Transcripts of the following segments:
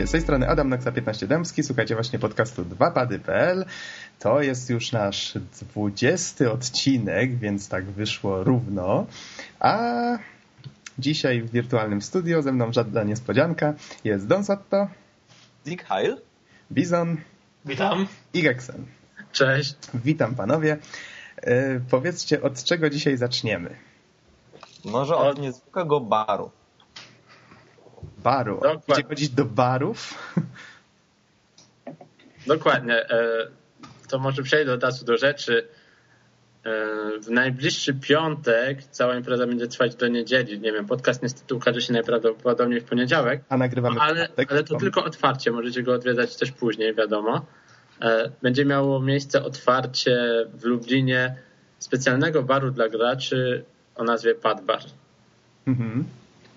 Witajcie, z tej strony Adam Naksa 15 Dębski, słuchajcie właśnie podcastu 2pady.pl. To jest już nasz 20 odcinek, więc tak wyszło równo. A dzisiaj w wirtualnym studio ze mną żadna niespodzianka jest Don Satto, Dick Heil, Bizon Witam. i Geksen. Cześć. Witam panowie. E, powiedzcie, od czego dzisiaj zaczniemy? może od niezwykłego baru. Baru. Dokładnie. Gdzie chodzić do barów? Dokładnie. E, To może przejdę od razu do rzeczy. E, W najbliższy piątek cała impreza będzie trwać do niedzieli. Nie wiem, podcast niestety ukaże się najprawdopodobniej w poniedziałek, A nagrywamy ale, w piątek. ale to tylko otwarcie. Możecie go odwiedzać też później, wiadomo. E, Będzie miało miejsce otwarcie w Lublinie specjalnego baru dla graczy o nazwie Padbar. Mhm.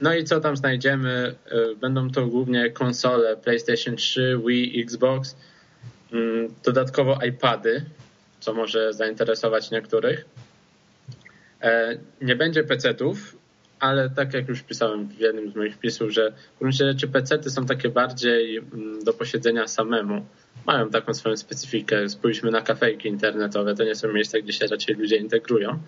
No i co tam znajdziemy? Y, Będą to głównie konsole PlayStation 3, Wii, Xbox, mm, dodatkowo iPady, co może zainteresować niektórych. E, Nie będzie PC-ów, ale tak jak już pisałem w jednym z moich wpisów, że w gruncie rzeczy PC-ty są takie bardziej mm, do posiedzenia samemu. Mają taką swoją specyfikę. Spójrzmy na kafejki internetowe, to nie są miejsca, gdzie się raczej ludzie integrują.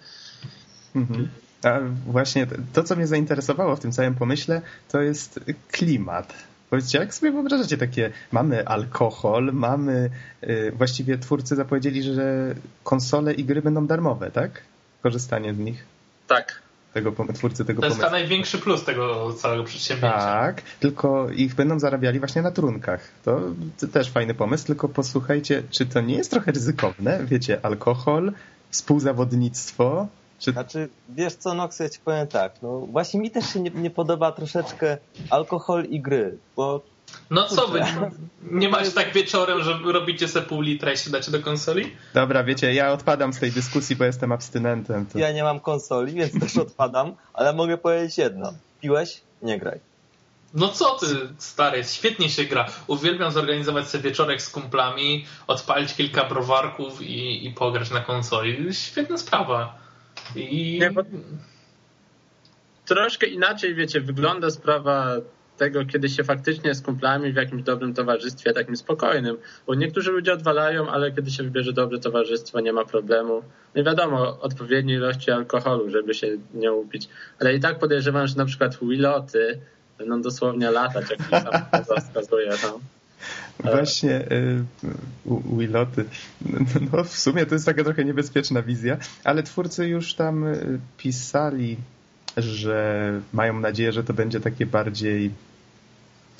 Mhm. A właśnie to, co mnie zainteresowało w tym całym pomyśle, to jest klimat. Powiedzcie, jak sobie wyobrażacie takie, mamy alkohol, mamy, y, właściwie twórcy zapowiedzieli, że konsole i gry będą darmowe, tak? Korzystanie z nich, Tak, tego, twórcy tego To jest pomysłu. największy plus tego całego przedsięwzięcia. Tak, tylko ich będą zarabiali właśnie na trunkach. To, to też fajny pomysł, tylko posłuchajcie, czy to nie jest trochę ryzykowne? Wiecie, alkohol, współzawodnictwo, czy Znaczy, wiesz co, Nox, ja ci powiem tak, no właśnie mi też się nie, nie podoba troszeczkę alkohol i gry, bo No co wy, nie macie tak wieczorem, że robicie sobie pół litra i siadacie do konsoli? Dobra, wiecie, ja odpadam z tej dyskusji, bo jestem abstynentem. To... ja nie mam konsoli, więc też odpadam, ale mogę powiedzieć jedno. Piłeś? Nie graj. No co ty, stary, świetnie się gra. Uwielbiam zorganizować sobie wieczorek z kumplami, odpalić kilka browarków i, i pograć na konsoli. Świetna sprawa. I... Nie, bo- troszkę inaczej, wiecie, wygląda sprawa tego, kiedy się faktycznie z kumplami w jakimś dobrym towarzystwie, takim spokojnym. Bo niektórzy ludzie odwalają, ale kiedy się wybierze dobre towarzystwo, nie ma problemu. No i wiadomo, odpowiedniej ilości alkoholu, żeby się nie upić. Ale i tak podejrzewam, że na przykład Willoty będą dosłownie latać, jak sam wskazuje. No. Właśnie y, u- Willoty. No w sumie to jest taka trochę niebezpieczna wizja, ale twórcy już tam y, pisali, że mają nadzieję, że to będzie takie bardziej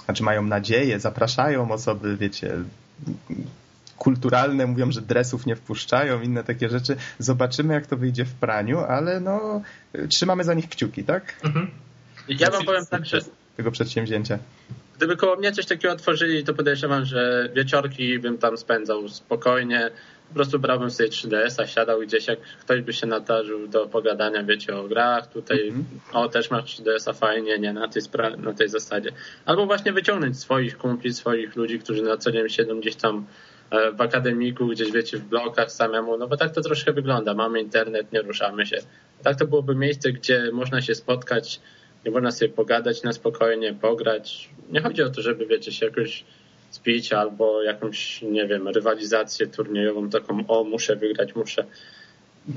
znaczy mają nadzieję, zapraszają osoby, wiecie, kulturalne, mówią, że dresów nie wpuszczają, inne takie rzeczy. Zobaczymy, jak to wyjdzie w praniu, ale no, trzymamy za nich kciuki, tak? Mhm. Ja wam powiem tak, że Tego przedsięwzięcia. Gdyby koło mnie coś takiego otworzyli, to podejrzewam, że wieczorki bym tam spędzał spokojnie. Po prostu brałbym sobie 3DS-a, siadał gdzieś, jak ktoś by się nadarzył do pogadania, wiecie, o grach. Tutaj, Mhm. o, też masz 3DS-a, fajnie, nie, na tej, na tej zasadzie. Albo właśnie wyciągnąć swoich kumpli, swoich ludzi, którzy na co dzień siedzą gdzieś tam e, w akademiku, gdzieś wiecie, w blokach samemu, no bo tak to troszkę wygląda. Mamy internet, nie ruszamy się. Tak to byłoby miejsce, gdzie można się spotkać, nie można sobie pogadać na spokojnie, pograć. Nie chodzi o to, żeby, wiecie, się jakoś spić albo jakąś, nie wiem, rywalizację turniejową taką, o, muszę wygrać, muszę.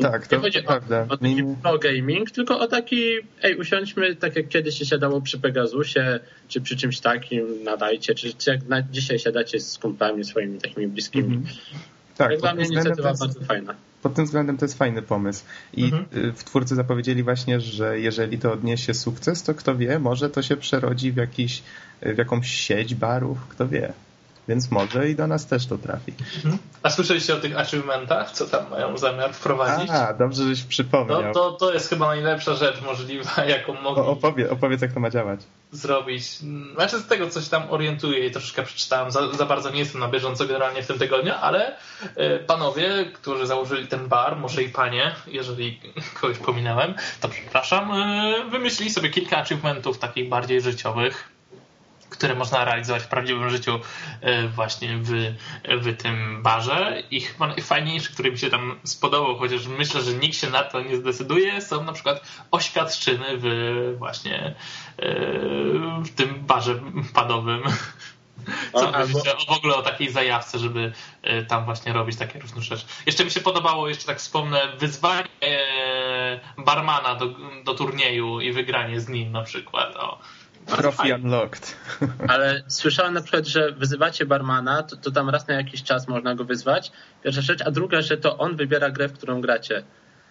Tak, to, nie chodzi to prawda. o, o taki pro gaming, tylko o taki, ej, usiądźmy tak jak kiedyś się siadało przy Pegasusie, czy przy czymś takim, nadajcie, czy, czy jak na, dzisiaj siadacie z kumplami swoimi takimi bliskimi. Mhm. Tak, dla mnie inicjatywa jest, bardzo fajna. pod tym względem to jest fajny pomysł. I Mhm. y, w twórcy zapowiedzieli właśnie, że jeżeli to odniesie sukces, to kto wie, może to się przerodzi w, jakiś, w jakąś sieć barów, kto wie. Więc może i do nas też to trafi. Mhm. A słyszeliście o tych achievementach, co tam mają zamiar wprowadzić? A, dobrze, żeś przypomniał. No to, to jest chyba najlepsza rzecz możliwa, jaką mogli O, opowie, opowiedz, jak to ma działać. zrobić. Znaczy z tego coś tam orientuję i troszkę przeczytałem, za, za bardzo nie jestem na bieżąco generalnie w tym tygodniu, ale e, panowie, którzy założyli ten bar, może i panie, jeżeli kogoś pominąłem, to przepraszam, e, wymyślili sobie kilka achievementów takich bardziej życiowych, które można realizować w prawdziwym życiu e, właśnie w, w tym barze i chyba najfajniejszy, który mi się tam spodobał, chociaż myślę, że nikt się na to nie zdecyduje, są na przykład oświadczyny w właśnie e, w tym barze padowym. Co albo... o, w ogóle o takiej zajawce, żeby e, tam właśnie robić takie różne rzeczy. Jeszcze mi się podobało, jeszcze tak wspomnę, wyzwanie barmana do, do turnieju i wygranie z nim na przykład. O. Trophy unlocked. Ale słyszałem na przykład, że wyzywacie barmana, to, to tam raz na jakiś czas można go wyzwać. Pierwsza rzecz, a druga, że to on wybiera grę, w którą gracie.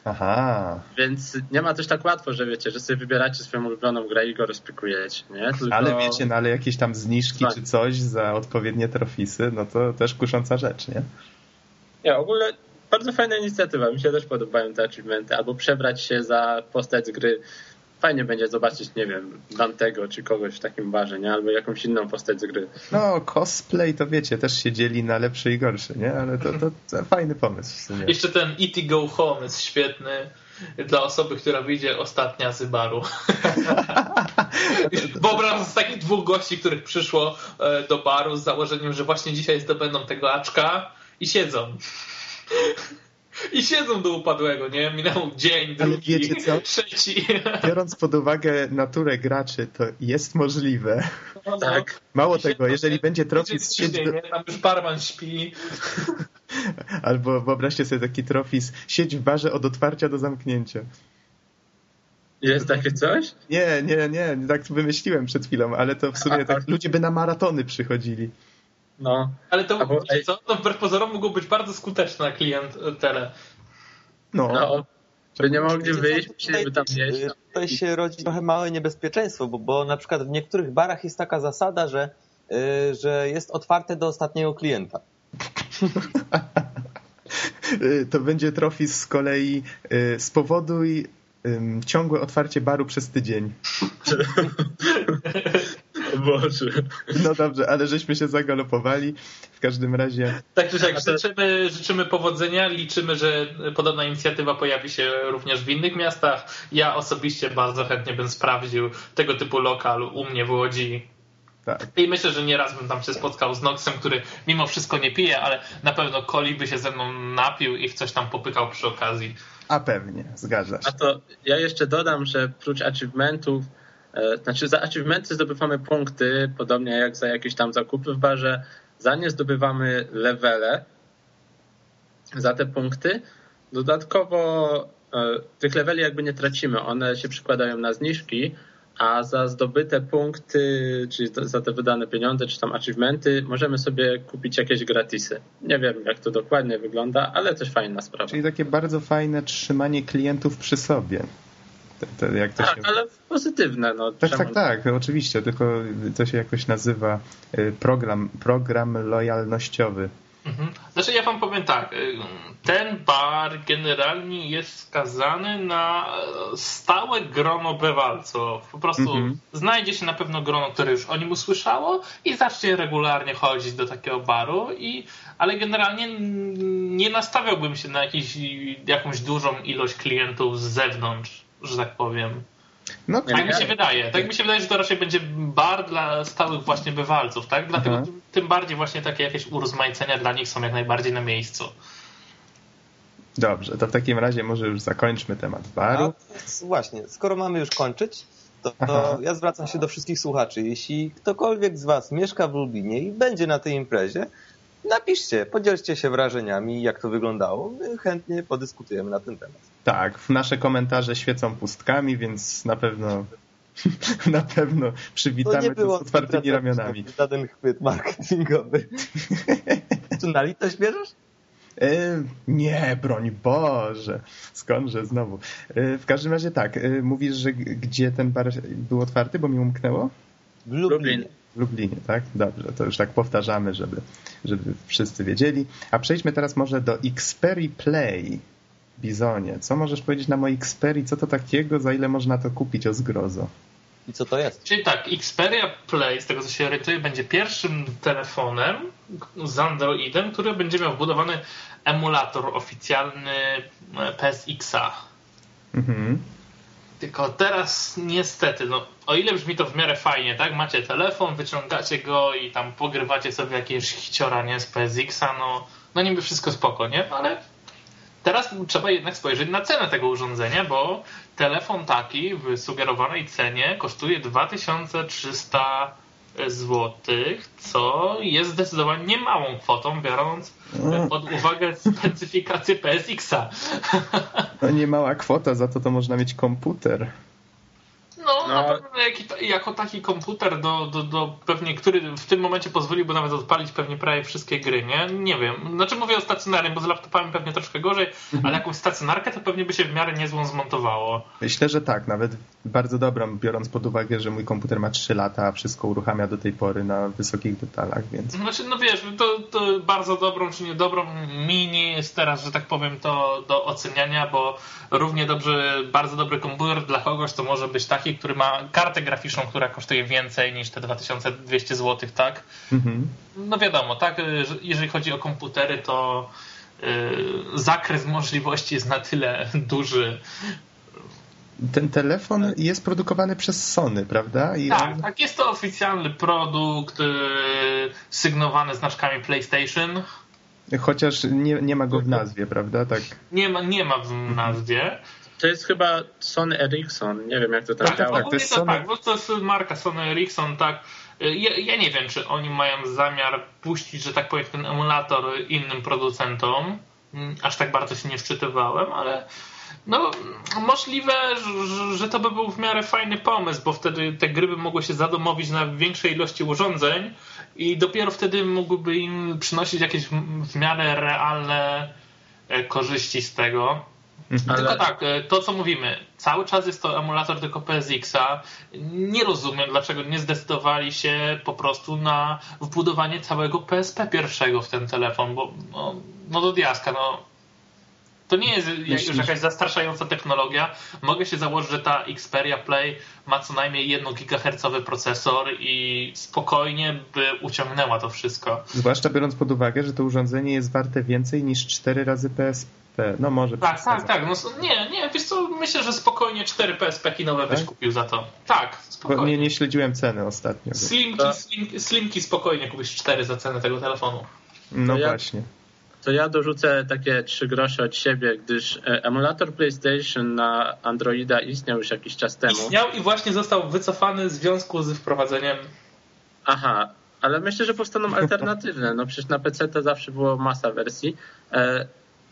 Aha. Więc nie ma też tak łatwo, że wiecie, że sobie wybieracie swoją ulubioną grę i go rozpykujecie, nie? Tylko... Ale wiecie, no ale jakieś tam zniżki tak. czy coś za odpowiednie trofisy, no to też kusząca rzecz, nie? Nie, ogóle bardzo fajna inicjatywa. Mi się też podobają te achievementy. Albo przebrać się za postać z gry fajnie będzie zobaczyć, nie wiem, Dantego czy kogoś w takim barze, nie? Albo jakąś inną postać z gry. No, cosplay to wiecie, też się dzieli na lepszy i gorszy, nie? Ale to, to, to fajny pomysł w sumie. Jeszcze ten E.T. Go Home jest świetny dla osoby, która wyjdzie ostatnia z baru. Wyobrażam z takich dwóch gości, których przyszło e, do baru z założeniem, że właśnie dzisiaj zdobędą tego aczka i siedzą. I siedzą do upadłego, nie? Minął dzień, drugi, Ale wiecie co? trzeci. Biorąc pod uwagę naturę graczy, to jest możliwe. No, tak. Mało tego, jeżeli będzie trofis siedź do... Tam już barman śpi. Albo wyobraźcie sobie taki trofis, siedź w barze od otwarcia do zamknięcia. Jest takie coś? Nie, nie, nie, tak wymyśliłem przed chwilą, ale to w sumie tak, ludzie by na maratony przychodzili. No. Ale to, Albo, co? To wbrew pozorom mógł być bardzo skuteczny na klient tele. No. no. By nie mogli wyjść, musieliby tam jeść. Tutaj się rodzi trochę małe niebezpieczeństwo, bo, bo na przykład w niektórych barach jest taka zasada, że, yy, że jest otwarte do ostatniego klienta. to będzie trofis z kolei yy, spowoduj ciągłe otwarcie baru przez tydzień. Boże. No dobrze, ale żeśmy się zagalopowali. W każdym razie. Tak czy siak, życzymy, życzymy powodzenia. Liczymy, że podobna inicjatywa pojawi się również w innych miastach. Ja osobiście bardzo chętnie bym sprawdził tego typu lokal u mnie w Łodzi. Tak. I myślę, że nieraz bym tam się spotkał z Noxem, który mimo wszystko nie pije, ale na pewno Coli by się ze mną napił i w coś tam popykał przy okazji. A pewnie, zgadza się. A to ja jeszcze dodam, że prócz achievementów znaczy za achievementy zdobywamy punkty, podobnie jak za jakieś tam zakupy w barze. Za nie zdobywamy levele za te punkty. Dodatkowo e, tych leveli jakby nie tracimy, one się przykładają na zniżki, a za zdobyte punkty, czyli za te wydane pieniądze, czy tam achievementy, możemy sobie kupić jakieś gratisy. Nie wiem, jak to dokładnie wygląda, ale też fajna sprawa. Czyli takie bardzo fajne trzymanie klientów przy sobie. Jak to tak, się... ale pozytywne. No, tak, czemu... tak, tak, oczywiście, tylko to się jakoś nazywa y, program, program lojalnościowy. Mhm. Znaczy ja wam powiem tak, y, ten bar generalnie jest skazany na stałe grono bywalców. Po prostu mhm. znajdzie się na pewno grono, które już o nim usłyszało i zacznie regularnie chodzić do takiego baru, i, ale generalnie nie nastawiałbym się na jakiś, jakąś dużą ilość klientów z zewnątrz, że tak powiem. No, tak mi się wydaje. Tak mi się wydaje, że to raczej będzie bar dla stałych właśnie bywalców, tak? Dlatego mhm. tym bardziej właśnie takie jakieś urozmaicenia dla nich są jak najbardziej na miejscu. Dobrze, to w takim razie może już zakończmy temat baru. A, właśnie, skoro mamy już kończyć, to, to ja zwracam się do wszystkich słuchaczy. Jeśli ktokolwiek z Was mieszka w Lublinie i będzie na tej imprezie, napiszcie, podzielcie się wrażeniami, jak to wyglądało. My chętnie podyskutujemy na ten temat. Tak, nasze komentarze świecą pustkami, więc na pewno na pewno przywitamy to z otwartymi ramionami. Żaden chwyt marketingowy. Czy na litość bierzesz? E, nie, broń Boże. Skądże znowu. E, w każdym razie tak, e, mówisz, że gdzie ten bar był otwarty, bo mi umknęło? W Lublinie. W Lublinie, tak? Dobrze, to już tak powtarzamy, żeby, żeby wszyscy wiedzieli. A przejdźmy teraz może do Xperi Play. Bizonie, co możesz powiedzieć na o Xperii? Co to takiego? Za ile można to kupić o zgrozo? I co to jest? Czyli tak, Xperia Play, z tego co się orientuję, będzie pierwszym telefonem z Androidem, który będzie miał wbudowany emulator oficjalny e, PSX-a. Mhm. Tylko teraz niestety, no, o ile brzmi to w miarę fajnie, tak? Macie telefon, wyciągacie go i tam pogrywacie sobie jakieś hiciora, nie? Z PSX-a, no, no niby wszystko spoko, nie? Ale teraz trzeba jednak spojrzeć na cenę tego urządzenia, bo telefon taki w sugerowanej cenie kosztuje 2300 złotych, co jest zdecydowanie niemałą kwotą, biorąc No. pod uwagę specyfikację PSX-a. No nie mała kwota, za to to można mieć komputer. No, na No. pewno jaki, jako taki komputer, do, do, do pewnie, który w tym momencie pozwoliłby nawet odpalić pewnie prawie wszystkie gry, nie? Nie wiem. Znaczy mówię o stacjonarnym, bo z laptopami pewnie troszkę gorzej, ale jakąś stacjonarkę to pewnie by się w miarę niezłą zmontowało. Myślę, że tak, nawet bardzo dobrą, biorąc pod uwagę, że mój komputer ma 3 lata, a wszystko uruchamia do tej pory na wysokich detalach, więc Znaczy, no wiesz, to, to bardzo dobrą czy niedobrą mi nie jest teraz, że tak powiem, to do oceniania, bo równie dobrze bardzo dobry komputer dla kogoś to może być taki, który ma kartę graficzną, która kosztuje więcej niż te 2200 zł, tak? mhm. No wiadomo, tak, że jeżeli chodzi o komputery, to yy, zakres możliwości jest na tyle duży. ten telefon jest produkowany przez Sony, prawda? I Tak, on- tak, jest to oficjalny produkt yy, sygnowany znaczkami PlayStation. Chociaż nie, nie ma go w nazwie, prawda? Tak. Nie ma, nie ma w nazwie. To jest chyba Sony Ericsson, nie wiem jak to tam Tak, działa. tak, to ogólnie jest to Sony- tak, bo to jest marka Sony Ericsson, tak. Ja, ja nie wiem, czy oni mają zamiar puścić, że tak powiem, ten emulator innym producentom. Mm, Aż tak bardzo się nie wczytywałem, ale no możliwe, że, że to by był w miarę fajny pomysł, bo wtedy te gry by mogły się zadomowić na większej ilości urządzeń i dopiero wtedy mógłby im przynosić jakieś w, w miarę realne e, korzyści z tego. Ale- Tylko tak, e, to co mówimy, cały czas jest to emulator tylko PSX-a. Nie rozumiem, dlaczego nie zdecydowali się po prostu na wbudowanie całego PSP pierwszego w ten telefon, bo no, no do diaska, no. To nie jest jak- już Myślisz- jakaś zastraszająca technologia. Mogę się założyć, że ta Xperia Play ma co najmniej 1 GHz procesor i spokojnie by uciągnęła to wszystko. Zwłaszcza biorąc pod uwagę, że to urządzenie jest warte więcej niż 4 razy PSP. No może Tak, tak, tak. No, nie, nie, wiesz co, myślę, że spokojnie 4 PSP nowe byś Tak? kupił za to. Tak, Bo spokojnie. nie, nie śledziłem ceny ostatnio. Slimki, slim, slimki spokojnie kupisz 4 za cenę tego telefonu. No To ja- właśnie. To ja dorzucę takie trzy grosze od siebie, gdyż e, emulator PlayStation na Androida istniał już jakiś czas temu. Istniał i właśnie został wycofany w związku z wprowadzeniem. Aha, ale myślę, że powstaną alternatywne. No przecież na PC to zawsze było masa wersji. E,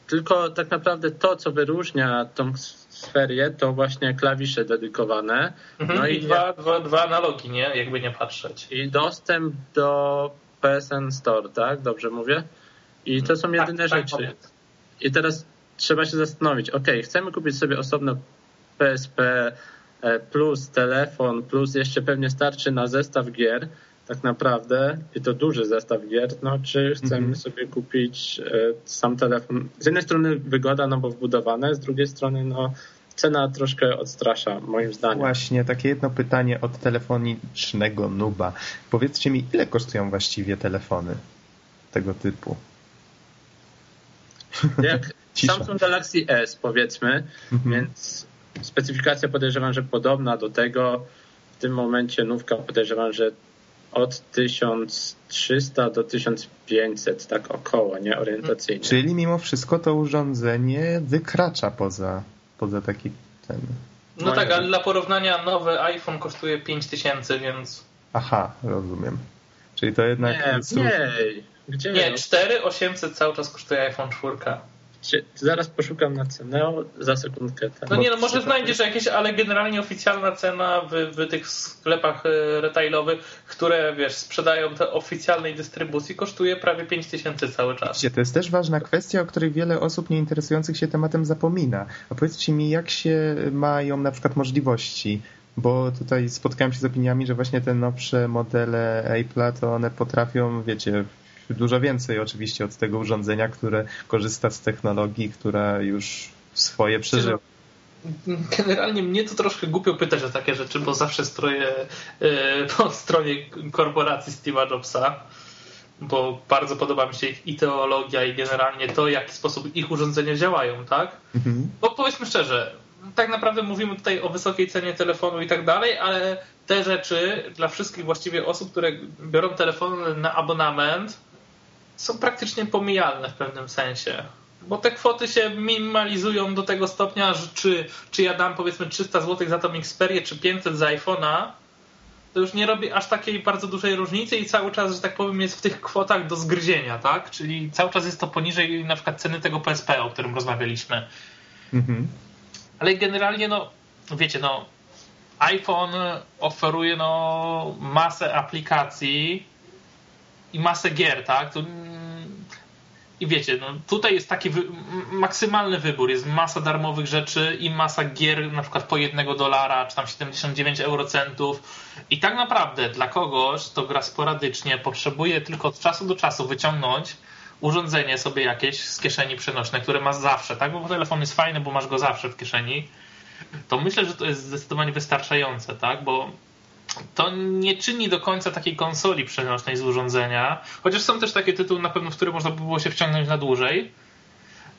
tylko tak naprawdę to, co wyróżnia tą sferię, to właśnie klawisze dedykowane. Mhm, No I i, dwa, dwa, dwa analogi, nie? Jakby nie patrzeć. i dostęp do PSN Store, tak? Dobrze mówię? I to są jedyne tak, tak, rzeczy. powiedz. I teraz trzeba się zastanowić, ok, chcemy kupić sobie osobno PSP e, plus telefon, plus jeszcze pewnie starczy na zestaw gier, tak naprawdę, i to duży zestaw gier, no czy chcemy Mhm. sobie kupić e, sam telefon. Z jednej strony wygoda, no bo wbudowane, z drugiej strony no cena troszkę odstrasza, moim zdaniem. Właśnie, takie jedno pytanie od telefonicznego nuba. Powiedzcie mi, ile kosztują właściwie telefony tego typu? Jak. Samsung Galaxy S powiedzmy, Mhm. więc specyfikacja podejrzewam, że podobna do tego. W tym momencie nówka podejrzewam, że od 1300 do 1500, tak około, nie orientacyjnie. Czyli mimo wszystko to urządzenie wykracza poza, poza taki ten. No No tak, ale dla porównania nowy iPhone kosztuje 5000, więc. Aha, rozumiem. Czyli to jednak. Nie, mniej. Gdzie? Nie, no? 4800 cały czas kosztuje iPhone 4. Gdzie- Zaraz poszukam na cenę za sekundkę. Ten. No nie, no może znajdziesz jakieś, ale generalnie oficjalna cena w, w tych sklepach e, retailowych, które wiesz, sprzedają te oficjalnej dystrybucji, kosztuje prawie 5000 cały czas. Widzicie, To jest też ważna kwestia, o której wiele osób nie interesujących się tematem zapomina. A powiedzcie mi, jak się mają na przykład możliwości? Bo tutaj spotkałem się z opiniami, że właśnie te nowsze modele Apple'a, to one potrafią, wiecie, dużo więcej oczywiście od tego urządzenia, które korzysta z technologii, która już swoje przeżyła. Generalnie mnie to troszkę głupio pytać o takie rzeczy, bo zawsze stroję e, po stronie korporacji Steve'a Jobsa, bo bardzo podoba mi się ich ideologia i generalnie to, w jaki sposób ich urządzenia działają, tak? Mhm. Bo powiedzmy szczerze, tak naprawdę mówimy tutaj o wysokiej cenie telefonu i tak dalej, ale te rzeczy dla wszystkich właściwie osób, które biorą telefon na abonament, są praktycznie pomijalne w pewnym sensie. Bo te kwoty się minimalizują do tego stopnia, że czy, czy ja dam powiedzmy 300 zł za tą Xperię, czy 500 za iPhone'a, to już nie robi aż takiej bardzo dużej różnicy i cały czas, że tak powiem, jest w tych kwotach do zgryzienia, tak? Czyli cały czas jest to poniżej na przykład ceny tego PSP, o którym rozmawialiśmy. Mhm. Ale generalnie, no, wiecie, no, iPhone oferuje no, masę aplikacji i masę gier, tak? To i wiecie, no tutaj jest taki wy maksymalny wybór. Jest masa darmowych rzeczy i masa gier na przykład po jednego dolara, czy tam 79 eurocentów. I tak naprawdę dla kogoś, kto gra sporadycznie, potrzebuje tylko od czasu do czasu wyciągnąć urządzenie sobie jakieś z kieszeni przenośne, które ma zawsze, tak? Bo telefon jest fajny, bo masz go zawsze w kieszeni. To myślę, że to jest zdecydowanie wystarczające, tak? Bo to nie czyni do końca takiej konsoli przenośnej z urządzenia, chociaż są też takie tytuły na pewno, w które można by było się wciągnąć na dłużej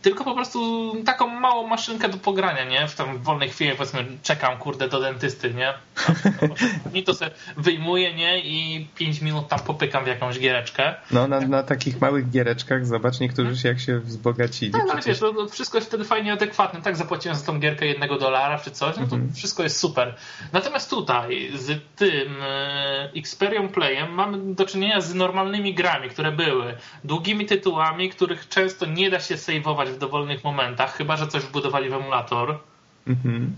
tylko po prostu taką małą maszynkę do pogrania, nie? W tam wolnej chwili powiedzmy czekam, kurde, do dentysty, nie? I to sobie wyjmuję, nie? I 5 minut tam popykam w jakąś giereczkę. No, na, na takich małych giereczkach zobacz, niektórzy się jak się wzbogacili. Tak, ale wiesz, to, to, wszystko jest wtedy fajnie adekwatne, tak? Zapłaciłem za tą gierkę jednego dolara czy coś, no to mhm. wszystko jest super. Natomiast tutaj z tym e, Xperium Playem mamy do czynienia z normalnymi grami, które były długimi tytułami, których często nie da się saveować w dowolnych momentach, chyba że coś wbudowali w emulator. Mhm.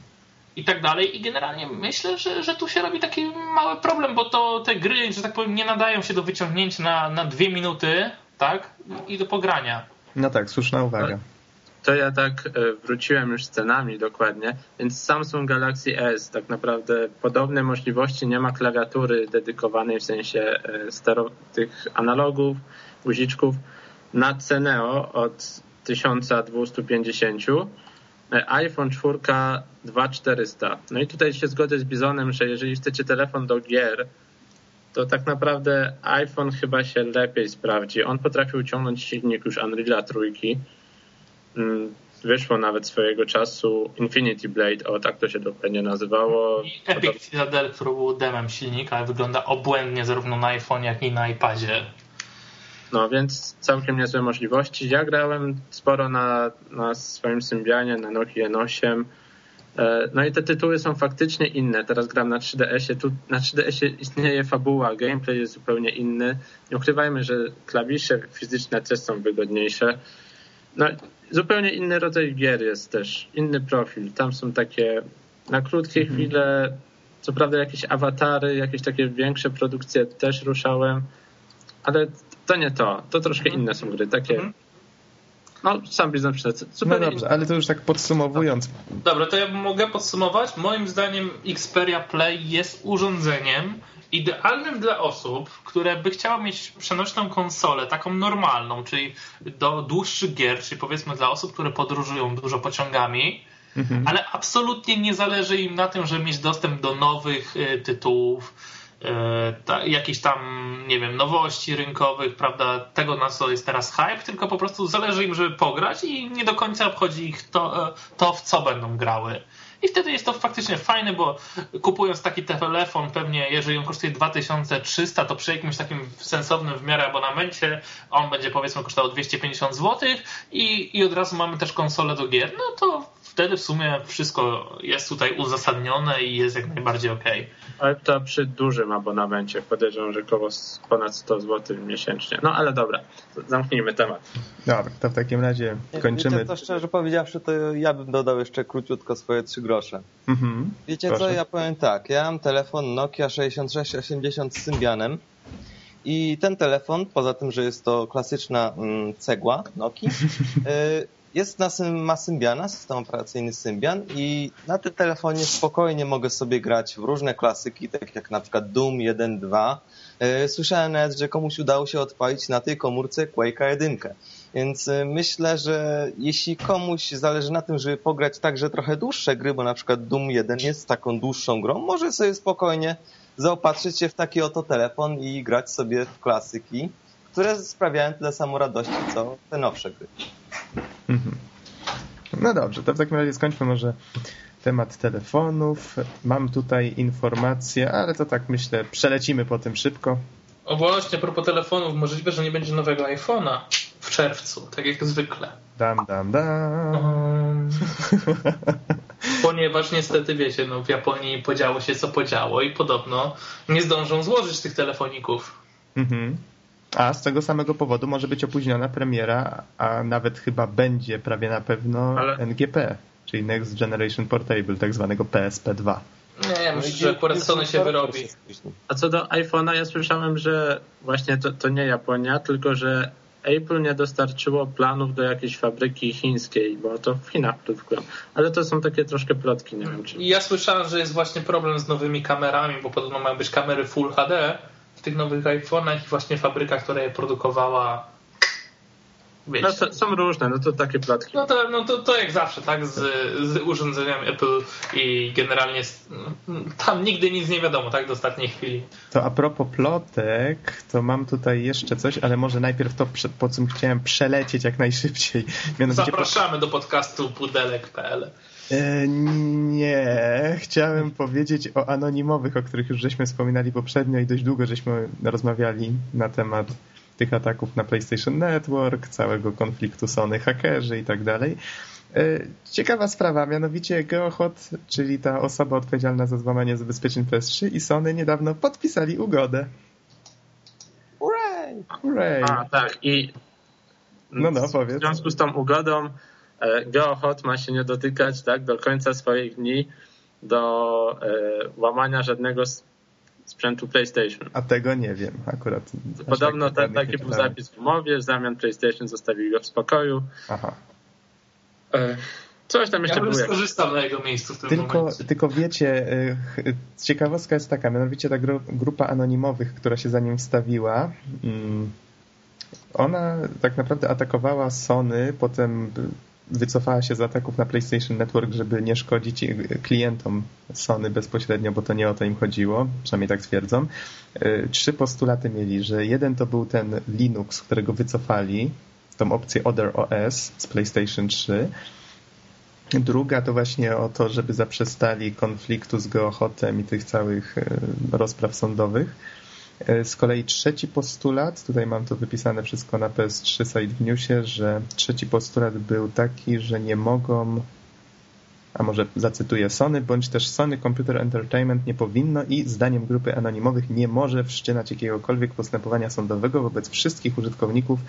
I tak dalej. I generalnie myślę, że, że tu się robi taki mały problem, bo to te gry, że tak powiem, nie nadają się do wyciągnięcia na, na dwie minuty, tak? I do pogrania. No tak, słuszna uwaga. To ja tak e, wróciłem już scenami dokładnie, więc Samsung Galaxy S tak naprawdę podobne możliwości, nie ma klawiatury dedykowanej w sensie e, tych analogów, guziczków. Na Ceneo od 1250, e, iPhone 4 2400. No i tutaj się zgodzę z Bizonem, że jeżeli chcecie telefon do gier, to tak naprawdę iPhone chyba się lepiej sprawdzi. On potrafił ciągnąć silnik już Unreal'a trójki. Mm, wyszło nawet swojego czasu Infinity Blade, o tak to się dokładnie nazywało. I Epic Citadel, który był demem silnika, wygląda obłędnie zarówno na iPhone, jak i na iPadzie. No więc całkiem niezłe możliwości. Ja grałem sporo na, na swoim Symbianie, na Nokia N8. E, no i te tytuły są faktycznie inne. Teraz gram na 3DS-ie. Tu na 3DS-ie istnieje fabuła, gameplay jest zupełnie inny. Nie ukrywajmy, że klawisze fizyczne też są wygodniejsze. No, zupełnie inny rodzaj gier jest też, inny profil. Tam są takie na krótkie mhm. chwile, co prawda jakieś awatary, jakieś takie większe produkcje też ruszałem, ale to nie to. To troszkę mhm. inne są gry. Takie. Mhm. No, sam biznes przed. No dobrze, ale to już tak podsumowując. Dobra, to ja mogę podsumować. Moim zdaniem Xperia Play jest urządzeniem idealnym dla osób, które by chciały mieć przenośną konsolę, taką normalną, czyli do dłuższych gier, czyli powiedzmy dla osób, które podróżują dużo pociągami, mhm. ale absolutnie nie zależy im na tym, żeby mieć dostęp do nowych y, tytułów ta, jakichś tam, nie wiem, nowości rynkowych, prawda, tego na co jest teraz hype, tylko po prostu zależy im, żeby pograć i nie do końca obchodzi ich to, e, to w co będą grały. I wtedy jest to faktycznie fajne, bo kupując taki telefon, pewnie jeżeli on kosztuje 2300, to przy jakimś takim sensownym w miarę abonamencie on będzie powiedzmy kosztował 250 zł i, i od razu mamy też konsolę do gier, no to wtedy w sumie wszystko jest tutaj uzasadnione i jest jak najbardziej ok. Ale to przy dużym abonamencie podejrzewam, że około ponad 100 zł miesięcznie. No ale dobra, zamknijmy temat. Dobra, to w takim razie kończymy. Wiecie, to szczerze powiedziawszy, to ja bym dodał jeszcze króciutko swoje trzy grosze. Mhm, Wiecie proszę. co, ja powiem tak, ja mam telefon Nokia 6680 z Symbianem i ten telefon, poza tym, że jest to klasyczna mm, cegła Noki, y, jest na, ma Symbiana, system operacyjny Symbian i na tym telefonie spokojnie mogę sobie grać w różne klasyki, tak jak na przykład Doom 1, 2. E, słyszałem nawet, że komuś udało się odpalić na tej komórce Quake'a 1. Więc e, myślę, że jeśli komuś zależy na tym, żeby pograć także trochę dłuższe gry, bo na przykład Doom 1 jest taką dłuższą grą, może sobie spokojnie zaopatrzyć się w taki oto telefon i grać sobie w klasyki które sprawiają tyle samo radości, co te nowsze gry. Mhm. No dobrze, to w takim razie skończmy może temat telefonów. Mam tutaj informacje, ale to tak myślę, przelecimy po tym szybko. O właśnie, a propos telefonów, możliwe, że nie będzie nowego iPhone'a w czerwcu, tak jak zwykle. Dam, dam, dam. Um... Ponieważ niestety, wiecie, no w Japonii podziało się co podziało i podobno nie zdążą złożyć tych telefoników. Mhm. A z tego samego powodu może być opóźniona premiera, a nawet chyba będzie prawie na pewno Ale- NGP, czyli Next Generation Portable, tak zwanego PSP2. Nie, myślę, że akurat Sony się wyrobi. A co do iPhone'a, ja słyszałem, że właśnie to, to nie Japonia, tylko że Apple nie dostarczyło planów do jakiejś fabryki chińskiej, bo to w Chinach produkują. Ale to są takie troszkę plotki, nie wiem czy. I ja słyszałem, że jest właśnie problem z nowymi kamerami, bo podobno mają być kamery Full HD w tych nowych iPhone'ach i właśnie fabryka, która je produkowała wiecie. No, są różne, no to takie plotki. No to, no to, to jak zawsze, tak, z, z urządzeniami Apple i generalnie tam nigdy nic nie wiadomo, tak, do ostatniej chwili. To a propos plotek, to mam tutaj jeszcze coś, ale może najpierw to, po czym chciałem przelecieć jak najszybciej. Mianowicie po- Zapraszamy do podcastu pudelek.pl. E, Nie, chciałem powiedzieć o anonimowych, o których już żeśmy wspominali poprzednio i dość długo żeśmy rozmawiali na temat tych ataków na PlayStation Network, całego konfliktu Sony, hakerzy i tak dalej. E, Ciekawa sprawa, mianowicie GeoHot, czyli ta osoba odpowiedzialna za złamanie zabezpieczeń PS3 i Sony niedawno podpisali ugodę. Hooray! Hooray! A, tak. I No, no, w powiedz. związku z tą ugodą e, GeoHot ma się nie dotykać tak, do końca swoich dni do e, łamania żadnego sprzętu PlayStation. A tego nie wiem akurat. Podobno tak taki był zapis w umowie, w zamian PlayStation zostawili go w spokoju. Aha. E, Coś tam Ja jeszcze bym było. skorzystał na jego miejscu w tym Tylko, momencie. tylko wiecie, ch- ciekawostka jest taka, mianowicie ta gru, grupa anonimowych, która się za nim wstawiła, mm, ona tak naprawdę atakowała Sony, potem wycofała się z ataków na PlayStation Network, żeby nie szkodzić y, klientom Sony bezpośrednio, bo to nie o to im chodziło, przynajmniej tak twierdzą. Y, Trzy postulaty mieli, że jeden to był ten Linux, którego wycofali, tą opcję Other OS z PlayStation 3, Druga to właśnie o to, żeby zaprzestali konfliktu z Geochotem i tych całych e, rozpraw sądowych. E, Z kolei trzeci postulat, tutaj mam to wypisane wszystko na PS3 Site w Newsie, że trzeci postulat był taki, że nie mogą, a może zacytuję Sony, bądź też Sony Computer Entertainment nie powinno i zdaniem grupy anonimowych nie może wszczynać jakiegokolwiek postępowania sądowego wobec wszystkich użytkowników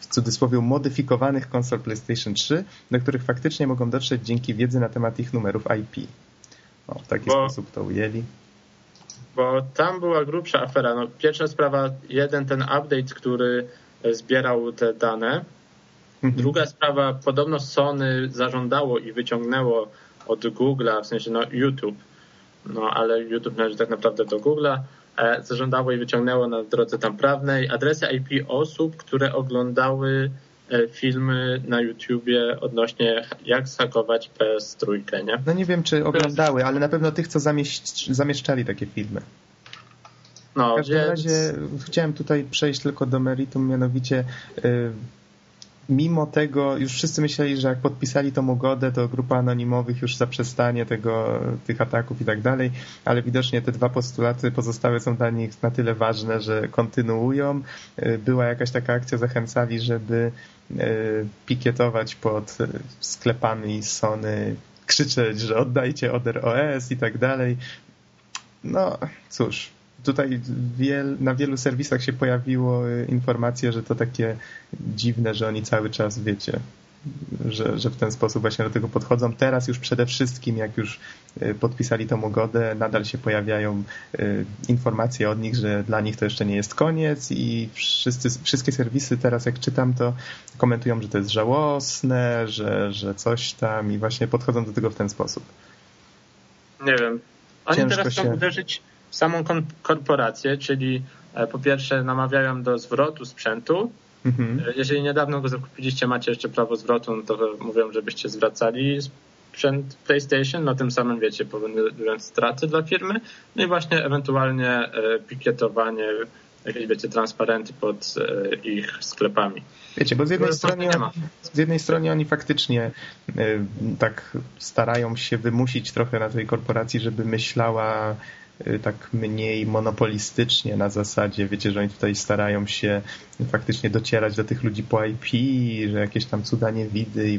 w cudzysłowie modyfikowanych konsol PlayStation 3, do których faktycznie mogą dotrzeć dzięki wiedzy na temat ich numerów IP. O, w taki Bo- sposób to ujęli. Bo tam była grubsza afera. No, pierwsza sprawa, jeden ten update, który e, zbierał te dane. Mhm. Druga sprawa, podobno Sony zażądało i wyciągnęło od Google'a, w sensie no YouTube, no ale YouTube należy tak naprawdę do Google'a, e, zażądało i wyciągnęło na drodze tam prawnej adresy IP osób, które oglądały filmy na YouTubie odnośnie jak zhakować PS3, nie? No nie wiem, czy oglądały, ale na pewno tych, co zamieszczali takie filmy. No, W każdym więc... razie chciałem tutaj przejść tylko do meritum, mianowicie y, mimo tego już wszyscy myśleli, że jak podpisali tą ugodę, to grupa anonimowych już zaprzestanie tego, tych ataków i tak dalej, ale widocznie te dwa postulaty pozostałe są dla nich na tyle ważne, że kontynuują. Y, Była jakaś taka akcja, zachęcali, żeby y, pikietować pod sklepami Sony, krzyczeć, że oddajcie Other OS i tak dalej. No cóż, tutaj wiel, na wielu serwisach się pojawiło y, informacje, że to takie dziwne, że oni cały czas, wiecie, że, że w ten sposób właśnie do tego podchodzą. Teraz już przede wszystkim, jak już y, podpisali tą ugodę, nadal się pojawiają y, informacje od nich, że dla nich to jeszcze nie jest koniec i wszyscy, wszystkie serwisy teraz, jak czytam, to komentują, że to jest żałosne, że, że coś tam i właśnie podchodzą do tego w ten sposób. Nie wiem. Oni Ciężko teraz chcą się- uderzyć samą korporację, czyli e, po pierwsze namawiają do zwrotu sprzętu. Mhm. E, Jeżeli niedawno go zakupiliście, macie jeszcze prawo zwrotu, no to mówią, żebyście zwracali sprzęt PlayStation, no tym samym wiecie, powodując straty dla firmy. No i właśnie ewentualnie e, pikietowanie, jakieś wiecie, transparenty pod ich sklepami. Wiecie, bo z jednej, strony, z jednej strony oni faktycznie tak starają się wymusić trochę na tej korporacji, żeby myślała tak mniej monopolistycznie na zasadzie, wiecie, że oni tutaj starają się faktycznie docierać do tych ludzi po IP, że jakieś tam cuda nie widy i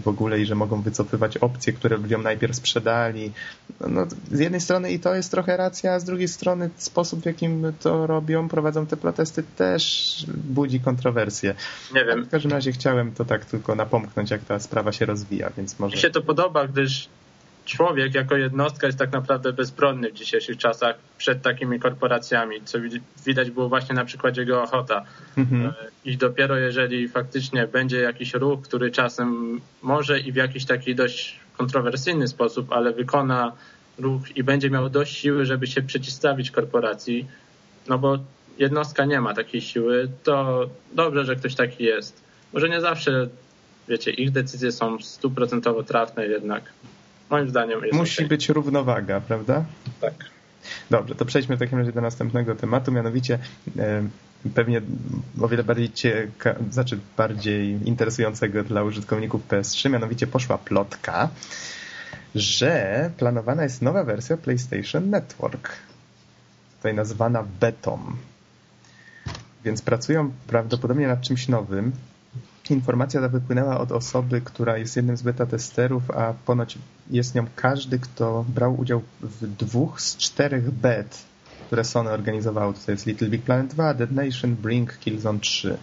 w ogóle, i że mogą wycofywać opcje, które ludziom najpierw sprzedali. No, no, z jednej strony i to jest trochę racja, a z drugiej strony sposób, w jakim to robią, prowadzą te protesty też budzi kontrowersje. Nie wiem. W każdym razie chciałem to tak tylko napomknąć, jak ta sprawa się rozwija, więc może... Mi się to podoba, gdyż człowiek jako jednostka jest tak naprawdę bezbronny w dzisiejszych czasach przed takimi korporacjami, co widać było właśnie na przykładzie jego ochota. Mhm. E, I dopiero jeżeli faktycznie będzie jakiś ruch, który czasem może i w jakiś taki dość kontrowersyjny sposób, ale wykona ruch i będzie miał dość siły, żeby się przeciwstawić korporacji, no bo jednostka nie ma takiej siły, to dobrze, że ktoś taki jest. Może nie zawsze, wiecie, ich decyzje są stuprocentowo trafne jednak. Moim zdaniem jest Musi okay. być równowaga, prawda? Tak. Dobrze, to przejdźmy w takim razie do następnego tematu, mianowicie pewnie o wiele bardziej cieka, znaczy bardziej interesującego dla użytkowników PS3, mianowicie poszła plotka, że planowana jest nowa wersja PlayStation Network, tutaj nazwana Betom. Więc pracują prawdopodobnie nad czymś nowym. Informacja ta wypłynęła od osoby, która jest jednym z beta testerów, a ponoć jest nią każdy, kto brał udział w dwóch z czterech bet, które Sony organizowało. To jest Little Big Planet 2, Dead Nation, Brink, Killzone 3.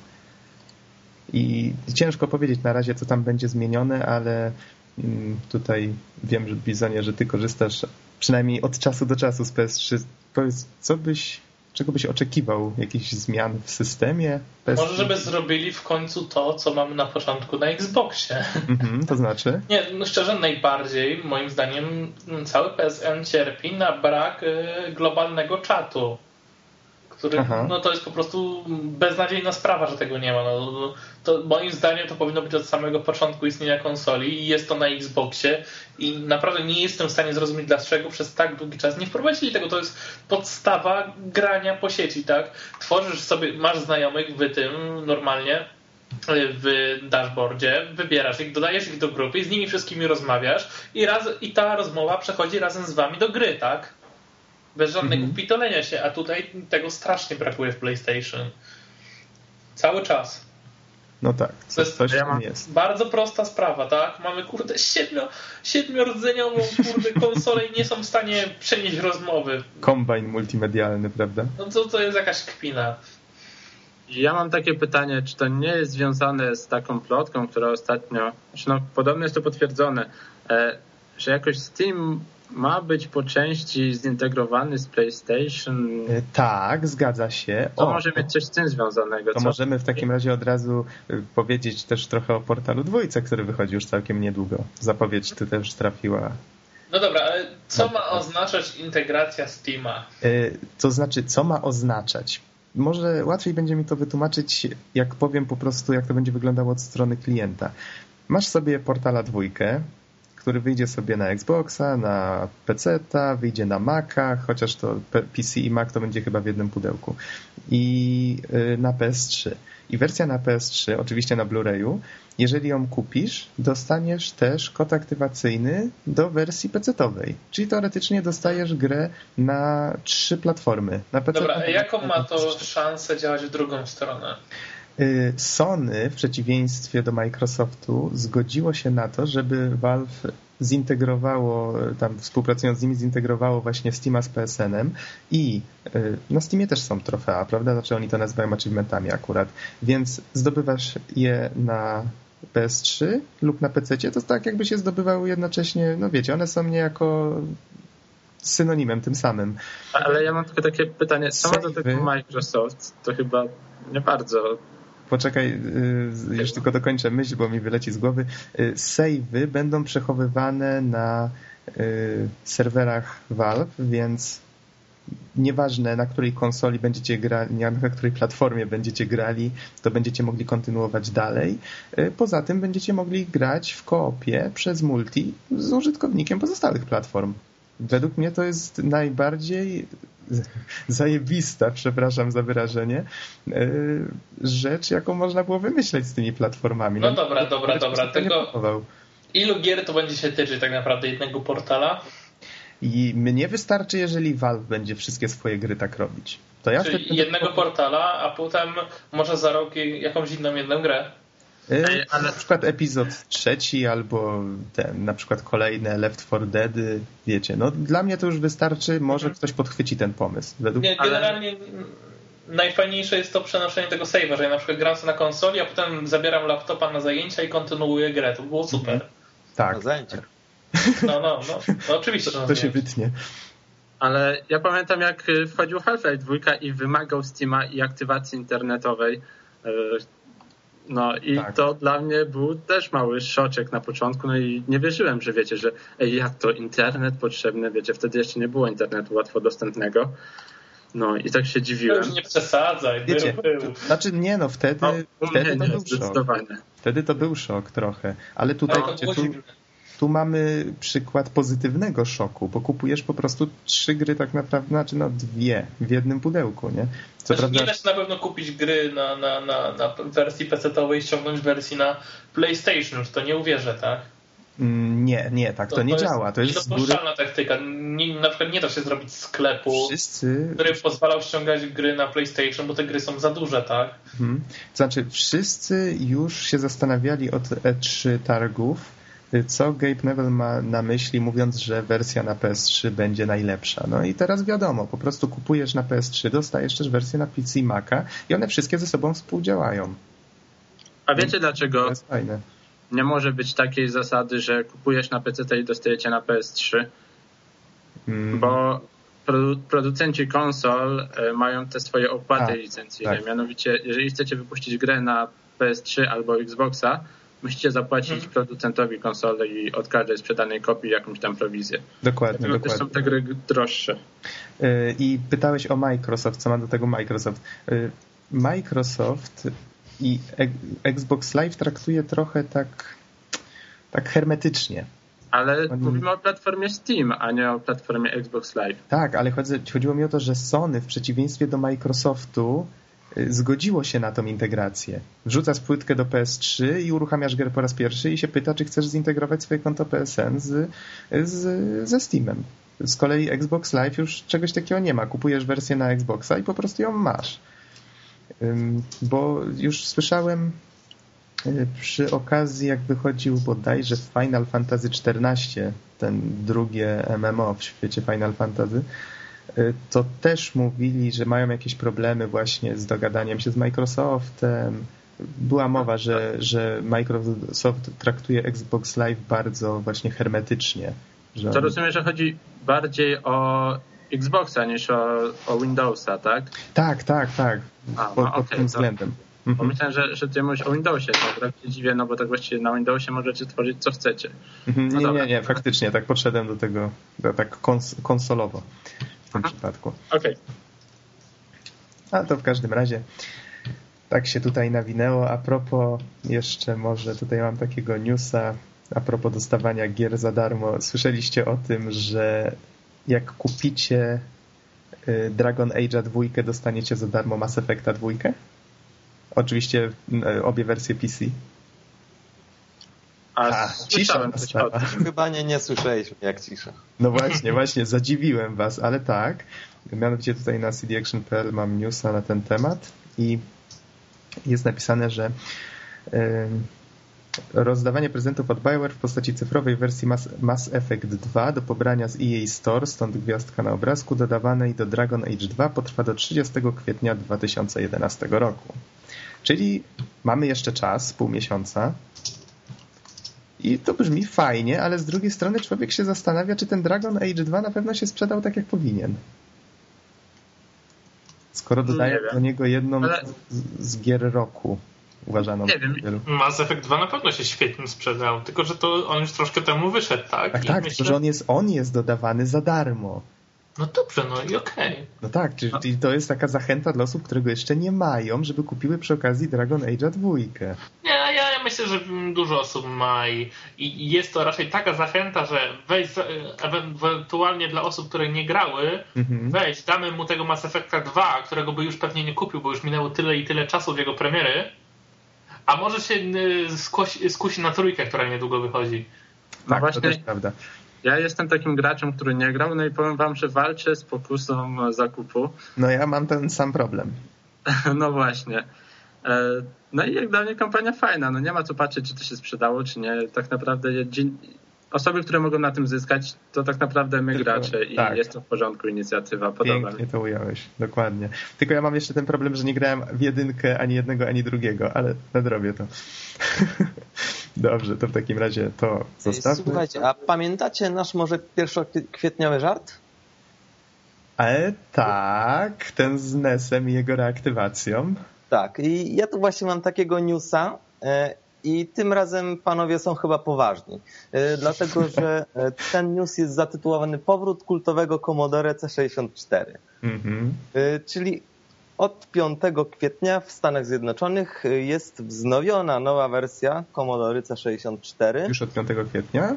I ciężko powiedzieć na razie, co tam będzie zmienione, ale mm, tutaj wiem, że Bizonie, że ty korzystasz przynajmniej od czasu do czasu z PS3. Powiedz, co byś czego byś oczekiwał? Jakichś zmian w systemie? Może, żeby zrobili w końcu to, co mamy na początku na Xboxie. Mm-hmm, to znaczy? Nie, no szczerze, najbardziej moim zdaniem cały PSN cierpi na brak y, globalnego czatu który, no to jest po prostu beznadziejna sprawa, że tego nie ma. No, no, to moim zdaniem to powinno być od samego początku istnienia konsoli i jest to na Xboxie i naprawdę nie jestem w stanie zrozumieć, dlaczego przez tak długi czas nie wprowadzili tego. To jest podstawa grania po sieci, tak? Tworzysz sobie, masz znajomych w tym normalnie, w dashboardzie, wybierasz ich, dodajesz ich do grupy i z nimi wszystkimi rozmawiasz i, raz, i ta rozmowa przechodzi razem z wami do gry, tak? Bez żadnego mhm. pitolenia się, a tutaj tego strasznie brakuje w PlayStation. Cały czas. No tak, co, coś tam jest. Bardzo prosta sprawa, tak? Mamy kurde siedmio, siedmiordzeniową kurde konsolę i nie są w stanie przenieść rozmowy. Kombajn multimedialny, prawda? No to, to jest jakaś kpina. Ja mam takie pytanie, czy to nie jest związane z taką plotką, która ostatnio, znaczy no podobno jest to potwierdzone, e, że jakoś Steam ma być po części zintegrowany z PlayStation. E, tak, zgadza się. To o, może mieć coś z tym związanego. To co? możemy w takim razie od razu e, powiedzieć też trochę o portalu dwójce, który wychodzi już całkiem niedługo. Zapowiedź tu też trafiła. No dobra, ale co ma oznaczać integracja Steama? E, to znaczy, co ma oznaczać? Może łatwiej będzie mi to wytłumaczyć, jak powiem po prostu, jak to będzie wyglądało od strony klienta. Masz sobie portala dwójkę, który wyjdzie sobie na Xboxa, na PC-ta, wyjdzie na Maca, chociaż to PC i Mac to będzie chyba w jednym pudełku. I y, na PS3. I wersja na PS3, oczywiście na Blu-rayu, jeżeli ją kupisz, dostaniesz też kod aktywacyjny do wersji PC-owej. Czyli teoretycznie dostajesz grę na trzy platformy. Na PC, Dobra, a jaką ma to szansę działać w drugą stronę? Y, Sony w przeciwieństwie do Microsoftu zgodziło się na to, żeby Valve zintegrowało, tam współpracując z nimi, zintegrowało właśnie Steama z PSN-em i y, na Steamie też są trofea, prawda? Znaczy oni to nazywają achievementami akurat, więc zdobywasz je na PS3 lub na PC, to tak jakby się zdobywały jednocześnie, no wiecie, one są niejako synonimem tym samym. Ale ja mam tylko takie pytanie, co ma do tego Microsoft? To chyba nie bardzo poczekaj, y, już tylko dokończę myśl, bo mi wyleci z głowy. Y, Savey będą przechowywane na y, serwerach Valve, więc nieważne na której konsoli będziecie grali, na której platformie będziecie grali, to będziecie mogli kontynuować dalej. Poza tym będziecie mogli grać w koopie przez multi z użytkownikiem pozostałych platform. Według mnie to jest najbardziej zajebista, przepraszam za wyrażenie, e, rzecz, jaką można było wymyśleć z tymi platformami. No, no dobra, dobra, dobra. Tego ilu gier to będzie się tyczyć tak naprawdę jednego portala? I mnie wystarczy, jeżeli Valve będzie wszystkie swoje gry tak robić. To ja Czyli jednego portala, a potem może za rok jakąś inną jedną grę. Ej, ale... Na przykład epizod trzeci albo ten, na przykład kolejne Left 4 Dead, wiecie, no dla mnie to już wystarczy, może mhm. ktoś podchwyci ten pomysł. Według... Nie, generalnie najfajniejsze jest to przenoszenie tego save'a, że ja na przykład gram sobie na konsoli, a potem zabieram laptopa na zajęcia i kontynuuję grę. To było super. Mhm. Tak. Na zajęcia. No, no, no, no oczywiście. To, to się wytnie. Ale ja pamiętam, jak wchodził Half-Life 2 i wymagał Steama i aktywacji internetowej. No i tak. to dla mnie był też mały szoczek na początku, no i nie wierzyłem, że wiecie, że ej, jak to internet potrzebny, wiecie, wtedy jeszcze nie było internetu łatwo dostępnego. No i tak się dziwiłem. Już nie przesadzaj, Wiecie, był, był. Znaczy nie no, wtedy, no, wtedy nie, to był szok. Wtedy to był szok trochę, ale tutaj no, wiecie, tu, tu mamy przykład pozytywnego szoku, bo kupujesz po prostu trzy gry tak naprawdę, znaczy no dwie w jednym pudełku, nie? Co znaczy, prawda... Nie da się na pewno kupić gry na, na, na, na wersji PC-owej i ściągnąć wersji na PlayStation, już to nie uwierzę, tak? Mm, nie, nie, tak to, to nie działa. To jest niedopuszczalna góry... taktyka. Nie, na przykład nie da się zrobić sklepu, wszyscy... który pozwalał ściągać gry na PlayStation, bo te gry są za duże, tak? Mhm. Znaczy, wszyscy już się zastanawiali od E3 targów, co Gabe Neville ma na myśli, mówiąc, że wersja na PS3 będzie najlepsza. No i teraz wiadomo, po prostu kupujesz na PS3, dostajesz też wersję na PC i Maca i one wszystkie ze sobą współdziałają. A wiecie dlaczego? To jest fajne. Nie może być takiej zasady, że kupujesz na PC i dostajecie na PS3, mm. bo producenci konsol e, mają te swoje opłaty A, licencyjne. Tak. Mianowicie, jeżeli chcecie wypuścić grę na PS3 albo Xboxa, musicie zapłacić hmm. producentowi konsoli i od każdej sprzedanej kopii jakąś tam prowizję. Dokładnie, Dlatego dokładnie. też są te gry droższe. E, I pytałeś o Microsoft, co ma do tego Microsoft. E, Microsoft i Xbox Live traktuje trochę tak, tak hermetycznie. Ale Oni... mówimy o platformie Steam, a nie o platformie Xbox Live. Tak, ale chodzi, chodziło mi o to, że Sony w przeciwieństwie do Microsoftu y, zgodziło się na tą integrację. Wrzucasz płytkę do PS3 i uruchamiasz grę po raz pierwszy i się pyta, czy chcesz zintegrować swoje konto PSN z, z, ze Steamem. Z kolei Xbox Live już czegoś takiego nie ma. Kupujesz wersję na Xboxa i po prostu ją masz. Bo już słyszałem y, przy okazji, jak wychodził bodajże Final Fantasy XIV, ten drugie MMO w świecie Final Fantasy, y, to też mówili, że mają jakieś problemy właśnie z dogadaniem się z Microsoftem. Była mowa, że, że Microsoft traktuje Xbox Live bardzo właśnie hermetycznie. Że to rozumiem, że chodzi bardziej o Xboxa niż o, o Windowsa, tak? Tak, tak, tak. A, pod, no, okay, tym względem. To, mhm. Pomyślałem, że, że ty mówisz o Windowsie, to tak się dziwię, no bo tak właściwie na Windowsie możecie tworzyć co chcecie. Mhm. No nie, nie, nie, faktycznie, tak podszedłem do tego tak kons konsolowo w tym Aha. przypadku. Okej. Okay. A to w każdym razie tak się tutaj nawinęło. A propos, jeszcze może tutaj mam takiego newsa, a propos dostawania gier za darmo. Słyszeliście o tym, że jak kupicie y, Dragon Age'a dwójkę, dostaniecie za darmo Mass Effecta dwójkę. Oczywiście y, obie wersje PC. A, cisza Chyba nie, nie słyszeliśmy, jak cisza. No właśnie, właśnie, zadziwiłem was, ale tak. Mianowicie tutaj na cdaction.pl mam newsa na ten temat i jest napisane, że rozdawanie prezentów od Bioware w postaci cyfrowej wersji Mass, Mass Effect 2 do pobrania z EA Store, stąd gwiazdka na obrazku, dodawanej do Dragon Age 2 potrwa do 30 kwietnia 2011 roku. Czyli mamy jeszcze czas, pół miesiąca. I to brzmi fajnie, ale z drugiej strony człowiek się zastanawia, czy ten Dragon Age 2 na pewno się sprzedał tak, jak powinien. Skoro dodaję do niego jedną ale... z, z gier roku uważano. Nie wiem. Wielu. Mass Effect 2 na pewno się świetnie sprzedał, tylko że to on już troszkę temu wyszedł, tak? Tak, I tak, myślę... że on jest, on jest dodawany za darmo. No dobrze, no i okej. Okay. No tak, czyli to jest taka zachęta dla osób, które go jeszcze nie mają, żeby kupiły przy okazji Dragon Age'a dwójkę. Nie, ja, myślę, że dużo osób ma i, i jest to raczej taka zachęta, że weź ewentualnie dla osób, które nie grały, mhm. weź, damy mu tego Mass Effecta 2, którego by już pewnie nie kupił, bo już minęło tyle i tyle czasu od jego premiery, a może się skusi, skusi na trójkę, która niedługo wychodzi. Tak, no właśnie, to też prawda. Ja jestem takim graczem, który nie grał, no i powiem wam, że walczę z pokusą zakupu. No ja mam ten sam problem. No właśnie. No i jak dla mnie kampania fajna. No nie ma co patrzeć, czy to się sprzedało, czy nie. Tak naprawdę osoby, które mogą na tym zyskać, to tak naprawdę my Tylko, gracze i tak. jest to w porządku inicjatywa. Podoba Pięknie mi. to ująłeś, dokładnie. Tylko ja mam jeszcze ten problem, że nie grałem w jedynkę ani jednego, ani drugiego, ale nadrobię to. Dobrze, to w takim razie to zostawmy. Słuchajcie, a pamiętacie nasz może pierwszokwietniowy żart? Ale tak, ten z NES-em i jego reaktywacją. Tak, i ja tu właśnie mam takiego newsa e, i tym razem panowie są chyba poważni, e, dlatego że e, ten news jest zatytułowany Powrót kultowego Commodore C64, Mhm. Czyli od 5 kwietnia w Stanach Zjednoczonych jest wznowiona nowa wersja Commodore C64. Już od 5 kwietnia?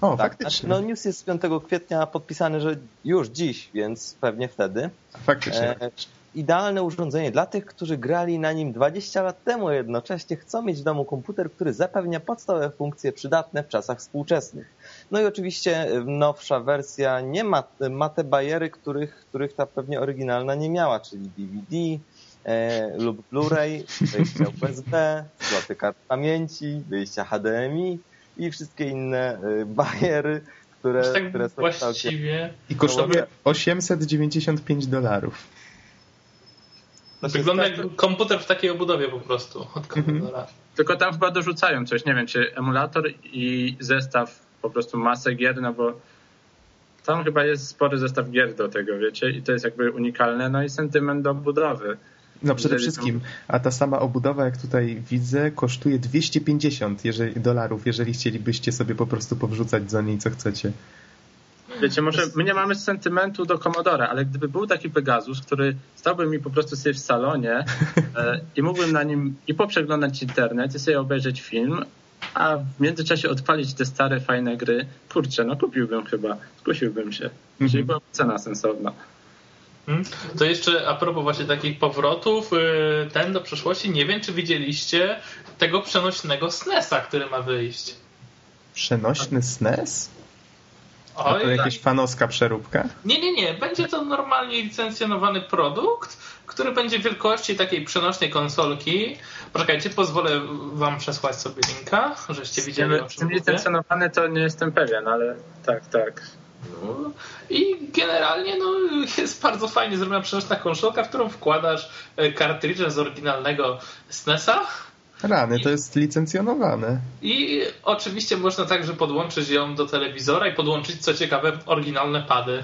O, tak, faktycznie. no news jest z 5 kwietnia podpisany, że już dziś, więc pewnie wtedy. Faktycznie. E, idealne urządzenie dla tych, którzy grali na nim 20 lat temu, a jednocześnie chcą mieć w domu komputer, który zapewnia podstawowe funkcje przydatne w czasach współczesnych. No i oczywiście nowsza wersja nie ma, ma te bariery, których, których ta pewnie oryginalna nie miała, czyli DVD e, lub Blu-ray, wyjścia USB, sloty kart pamięci, wyjścia HDMI i wszystkie inne e, bariery, które, tak które są całkiem właściwie I kosztuje no, 895 dolarów. To się wygląda strasznie- jak komputer w takiej obudowie po prostu od komputera. Tylko tam chyba dorzucają coś, nie wiem, czy emulator i zestaw, po prostu masę gier, no bo tam chyba jest spory zestaw gier do tego, wiecie, i to jest jakby unikalne, no i sentyment do budowy. No przede wszystkim, a ta sama obudowa, jak tutaj widzę, kosztuje 250 jeżeli, dolarów, jeżeli chcielibyście sobie po prostu powrzucać do niej co chcecie. Wiecie, może my nie mamy sentymentu do Commodore, ale gdyby był taki Pegasus, który stałby mi po prostu sobie w salonie e, i mógłbym na nim i poprzeglądać internet i sobie obejrzeć film, a w międzyczasie odpalić te stare, fajne gry, kurczę, no kupiłbym chyba, skusiłbym się, jeżeli była cena sensowna. Hmm? To jeszcze a propos właśnie takich powrotów, yy, ten do przeszłości, nie wiem czy widzieliście tego przenośnego SNES-a, który ma wyjść. Przenośny SNES? A to jakaś fanowska przeróbka? Nie, nie, nie. Będzie to normalnie licencjonowany produkt, który będzie wielkości takiej przenośnej konsolki. Poczekajcie, pozwolę wam przesłać sobie linka, żeście widzieli o Z tym licencjonowany to nie jestem pewien, ale tak, tak. No. I generalnie no, jest bardzo fajnie zrobiona przenośna konsolka, w którą wkładasz e, kartridże z oryginalnego SNES-a. Rany, to jest licencjonowane. I oczywiście można także podłączyć ją do telewizora i podłączyć, co ciekawe, oryginalne pady.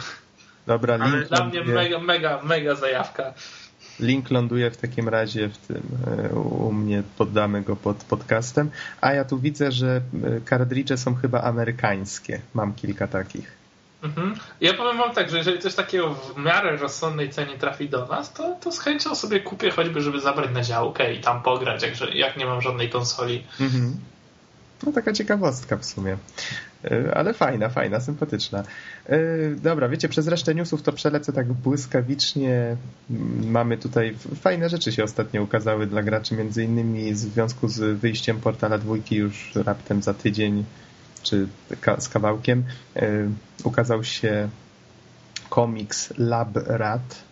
Dobra, Ale link Dla mnie mega, mega, mega zajawka. link ląduje w takim razie w tym, e, u mnie poddamy go pod podcastem. A ja tu widzę, że e, kartridże są chyba amerykańskie. Mam kilka takich. Mhm. Ja powiem wam tak, że jeżeli coś takiego w miarę rozsądnej cenie trafi do nas, to, to z chęcią sobie kupię choćby, żeby zabrać na działkę i tam pograć, jak, jak nie mam żadnej konsoli. Mhm. No taka ciekawostka w sumie. E, Ale fajna, fajna, sympatyczna. E, Dobra, wiecie, przez resztę newsów to przelecę tak błyskawicznie. Mm, Mamy tutaj fajne rzeczy się ostatnio ukazały dla graczy, między innymi w związku z wyjściem portala dwójki już raptem za tydzień, czy z kawałkiem, e, ukazał się komiks Lab Rat,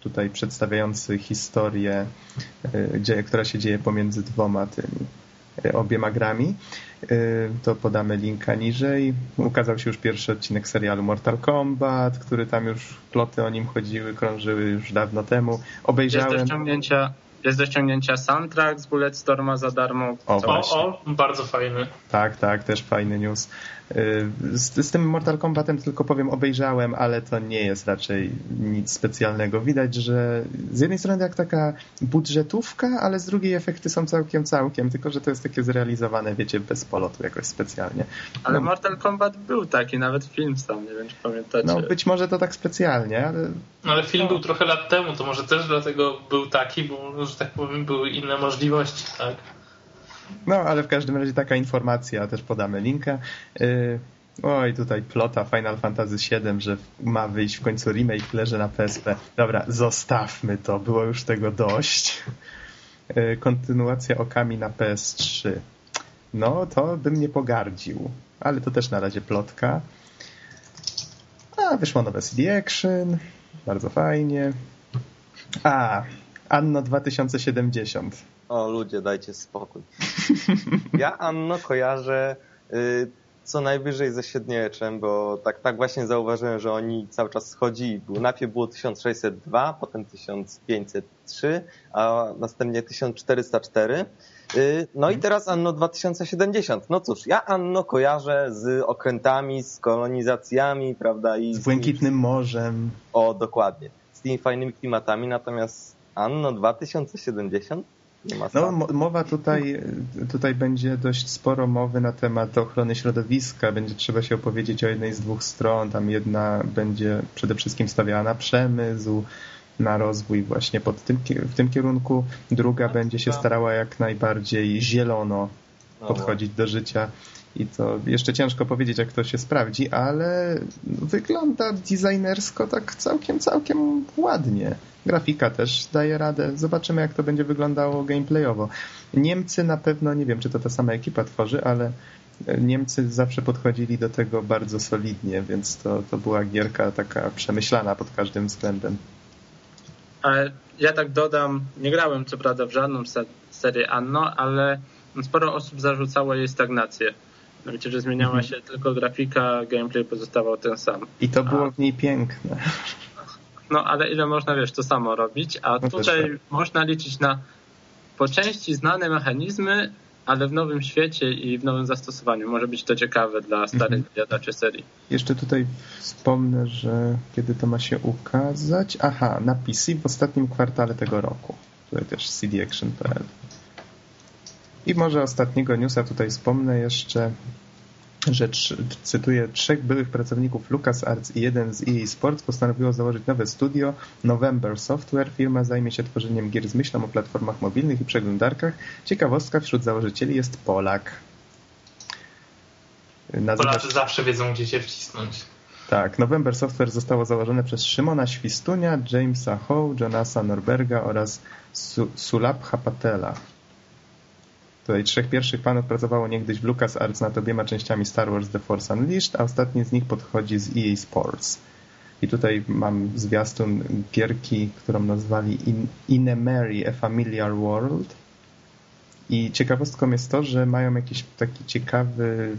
tutaj przedstawiający historię, e, która się dzieje pomiędzy dwoma tymi e, obiema grami. To podamy linka niżej. Ukazał się już pierwszy odcinek serialu Mortal Kombat, który tam już ploty o nim chodziły, krążyły już dawno temu. Jest do Obejrzałem. ściągnięcia, jest do ściągnięcia soundtrack z Bulletstorma za darmo. O. O, o, bardzo fajny. Tak, tak, też fajny news. Y, Z, z tym Mortal Kombatem tylko powiem, obejrzałem, ale to nie jest raczej nic specjalnego. Widać, że z jednej strony jak taka budżetówka, ale z drugiej efekty są całkiem, całkiem, tylko że to jest takie zrealizowane, wiecie, bez polotu jakoś specjalnie. Ale No. Mortal Kombat był taki, nawet film sam, nie wiem czy pamiętacie. No być może to tak specjalnie, ale No, ale film był trochę lat temu, to może też dlatego był taki, bo, tak powiem, były inne możliwości, tak? No, ale w każdym razie taka informacja, też podamy linka. Yy, oj, tutaj plota Final Fantasy VII, że ma wyjść w końcu remake, leży na PSP. Dobra, zostawmy to, było już tego dość. Yy, kontynuacja Okami na PS3. No, to bym nie pogardził. ale to też na razie plotka. A, wyszło nowe CD Action, bardzo fajnie. A, Anno 2070. O ludzie, dajcie spokój. Ja Anno kojarzę y, co najwyżej ze średniowieczem, bo tak, tak właśnie zauważyłem, że oni cały czas schodzili. Najpierw było 1602, potem 1503, a następnie 1404. Y, no i teraz Anno 2070. No cóż, ja Anno kojarzę z okrętami, z kolonizacjami, prawda? I Z Błękitnym Morzem. O, dokładnie. Z tymi fajnymi klimatami, natomiast Anno 2070 nie ma No, mowa tutaj, tutaj będzie dość sporo mowy na temat ochrony środowiska. Będzie trzeba się opowiedzieć o jednej z dwóch stron. Tam jedna będzie przede wszystkim stawiała na przemysł, na rozwój właśnie pod tym, w tym kierunku. Druga będzie się starała jak najbardziej zielono No, podchodzić do życia. I to jeszcze ciężko powiedzieć, jak to się sprawdzi, ale wygląda designersko tak całkiem, całkiem ładnie. Grafika też daje radę. Zobaczymy, jak to będzie wyglądało gameplayowo. Niemcy na pewno, nie wiem, czy to ta sama ekipa tworzy, ale Niemcy zawsze podchodzili do tego bardzo solidnie, więc to, to była gierka taka przemyślana pod każdym względem. Ale ja tak dodam, nie grałem co prawda w żadną se- serię Anno, ale sporo osób zarzucało jej stagnację. Wiecie, że zmieniała Mhm. się tylko grafika, gameplay pozostawał ten sam. I to było A. w niej piękne. No ale ile można, wiesz, to samo robić, a No tutaj tak. można liczyć na po części znane mechanizmy, ale w nowym świecie i w nowym zastosowaniu. Może być to ciekawe dla starych Mhm. serii. Jeszcze tutaj wspomnę, że kiedy to ma się ukazać? Aha, na PC w ostatnim kwartale tego roku. Tutaj też cdaction.pl. I może ostatniego newsa tutaj wspomnę jeszcze, że cytuję, trzech byłych pracowników LucasArts i jeden z EA Sports postanowiło założyć nowe studio November Software. Firma zajmie się tworzeniem gier z myślą o platformach mobilnych i przeglądarkach. Ciekawostka, wśród założycieli jest Polak. Nazywa Polacy zawsze wiedzą, gdzie się wcisnąć. tak, November Software zostało założone przez Szymona Świstunia, Jamesa Howe, Jonasa Norberga oraz Su Sulabha Patela. Tutaj trzech pierwszych panów pracowało niegdyś w LucasArts nad obiema częściami Star Wars The Force Unleashed, a ostatni z nich podchodzi z EA Sports. I tutaj mam zwiastun gierki, którą nazwali In Inemary A Familiar World. I ciekawostką jest to, że mają jakiś taki ciekawy,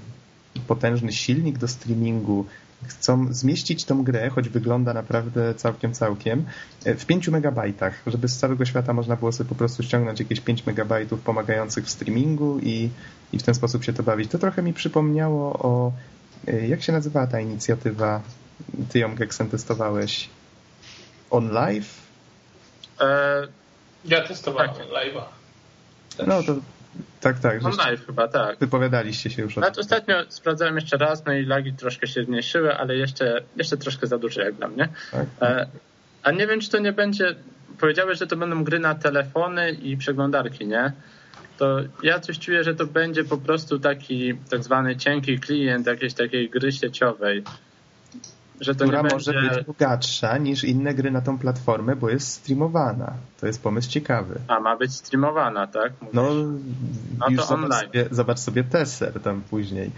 potężny silnik do streamingu. Chcą zmieścić tą grę, choć wygląda naprawdę całkiem, całkiem, w 5 megabajtach, żeby z całego świata można było sobie po prostu ściągnąć jakieś 5 megabajtów pomagających w streamingu i, i w ten sposób się to bawić. To trochę mi przypomniało o, e, jak się nazywała ta inicjatywa, ty ją Geksen testowałeś, On Live? E, Ja testowałem Tak. live'a. też. No to tak, tak. on żeście- live chyba, tak. Wypowiadaliście się już Nawet ostatnio sprawdzałem jeszcze raz, no i lagi troszkę się zmniejszyły, ale jeszcze, jeszcze troszkę za duże jak dla mnie. Tak. E, a nie wiem, czy to nie będzie. Powiedziałeś, że to będą gry na telefony i przeglądarki, nie? To ja coś czuję, że to będzie po prostu taki tak zwany cienki klient jakiejś takiej gry sieciowej. Że to która nie może będzie. być bogatsza niż inne gry na tą platformę, bo jest streamowana. To jest pomysł ciekawy. A ma być streamowana, tak? Mówisz? No, No już to zobacz online. sobie, zobacz sobie Tesser tam później.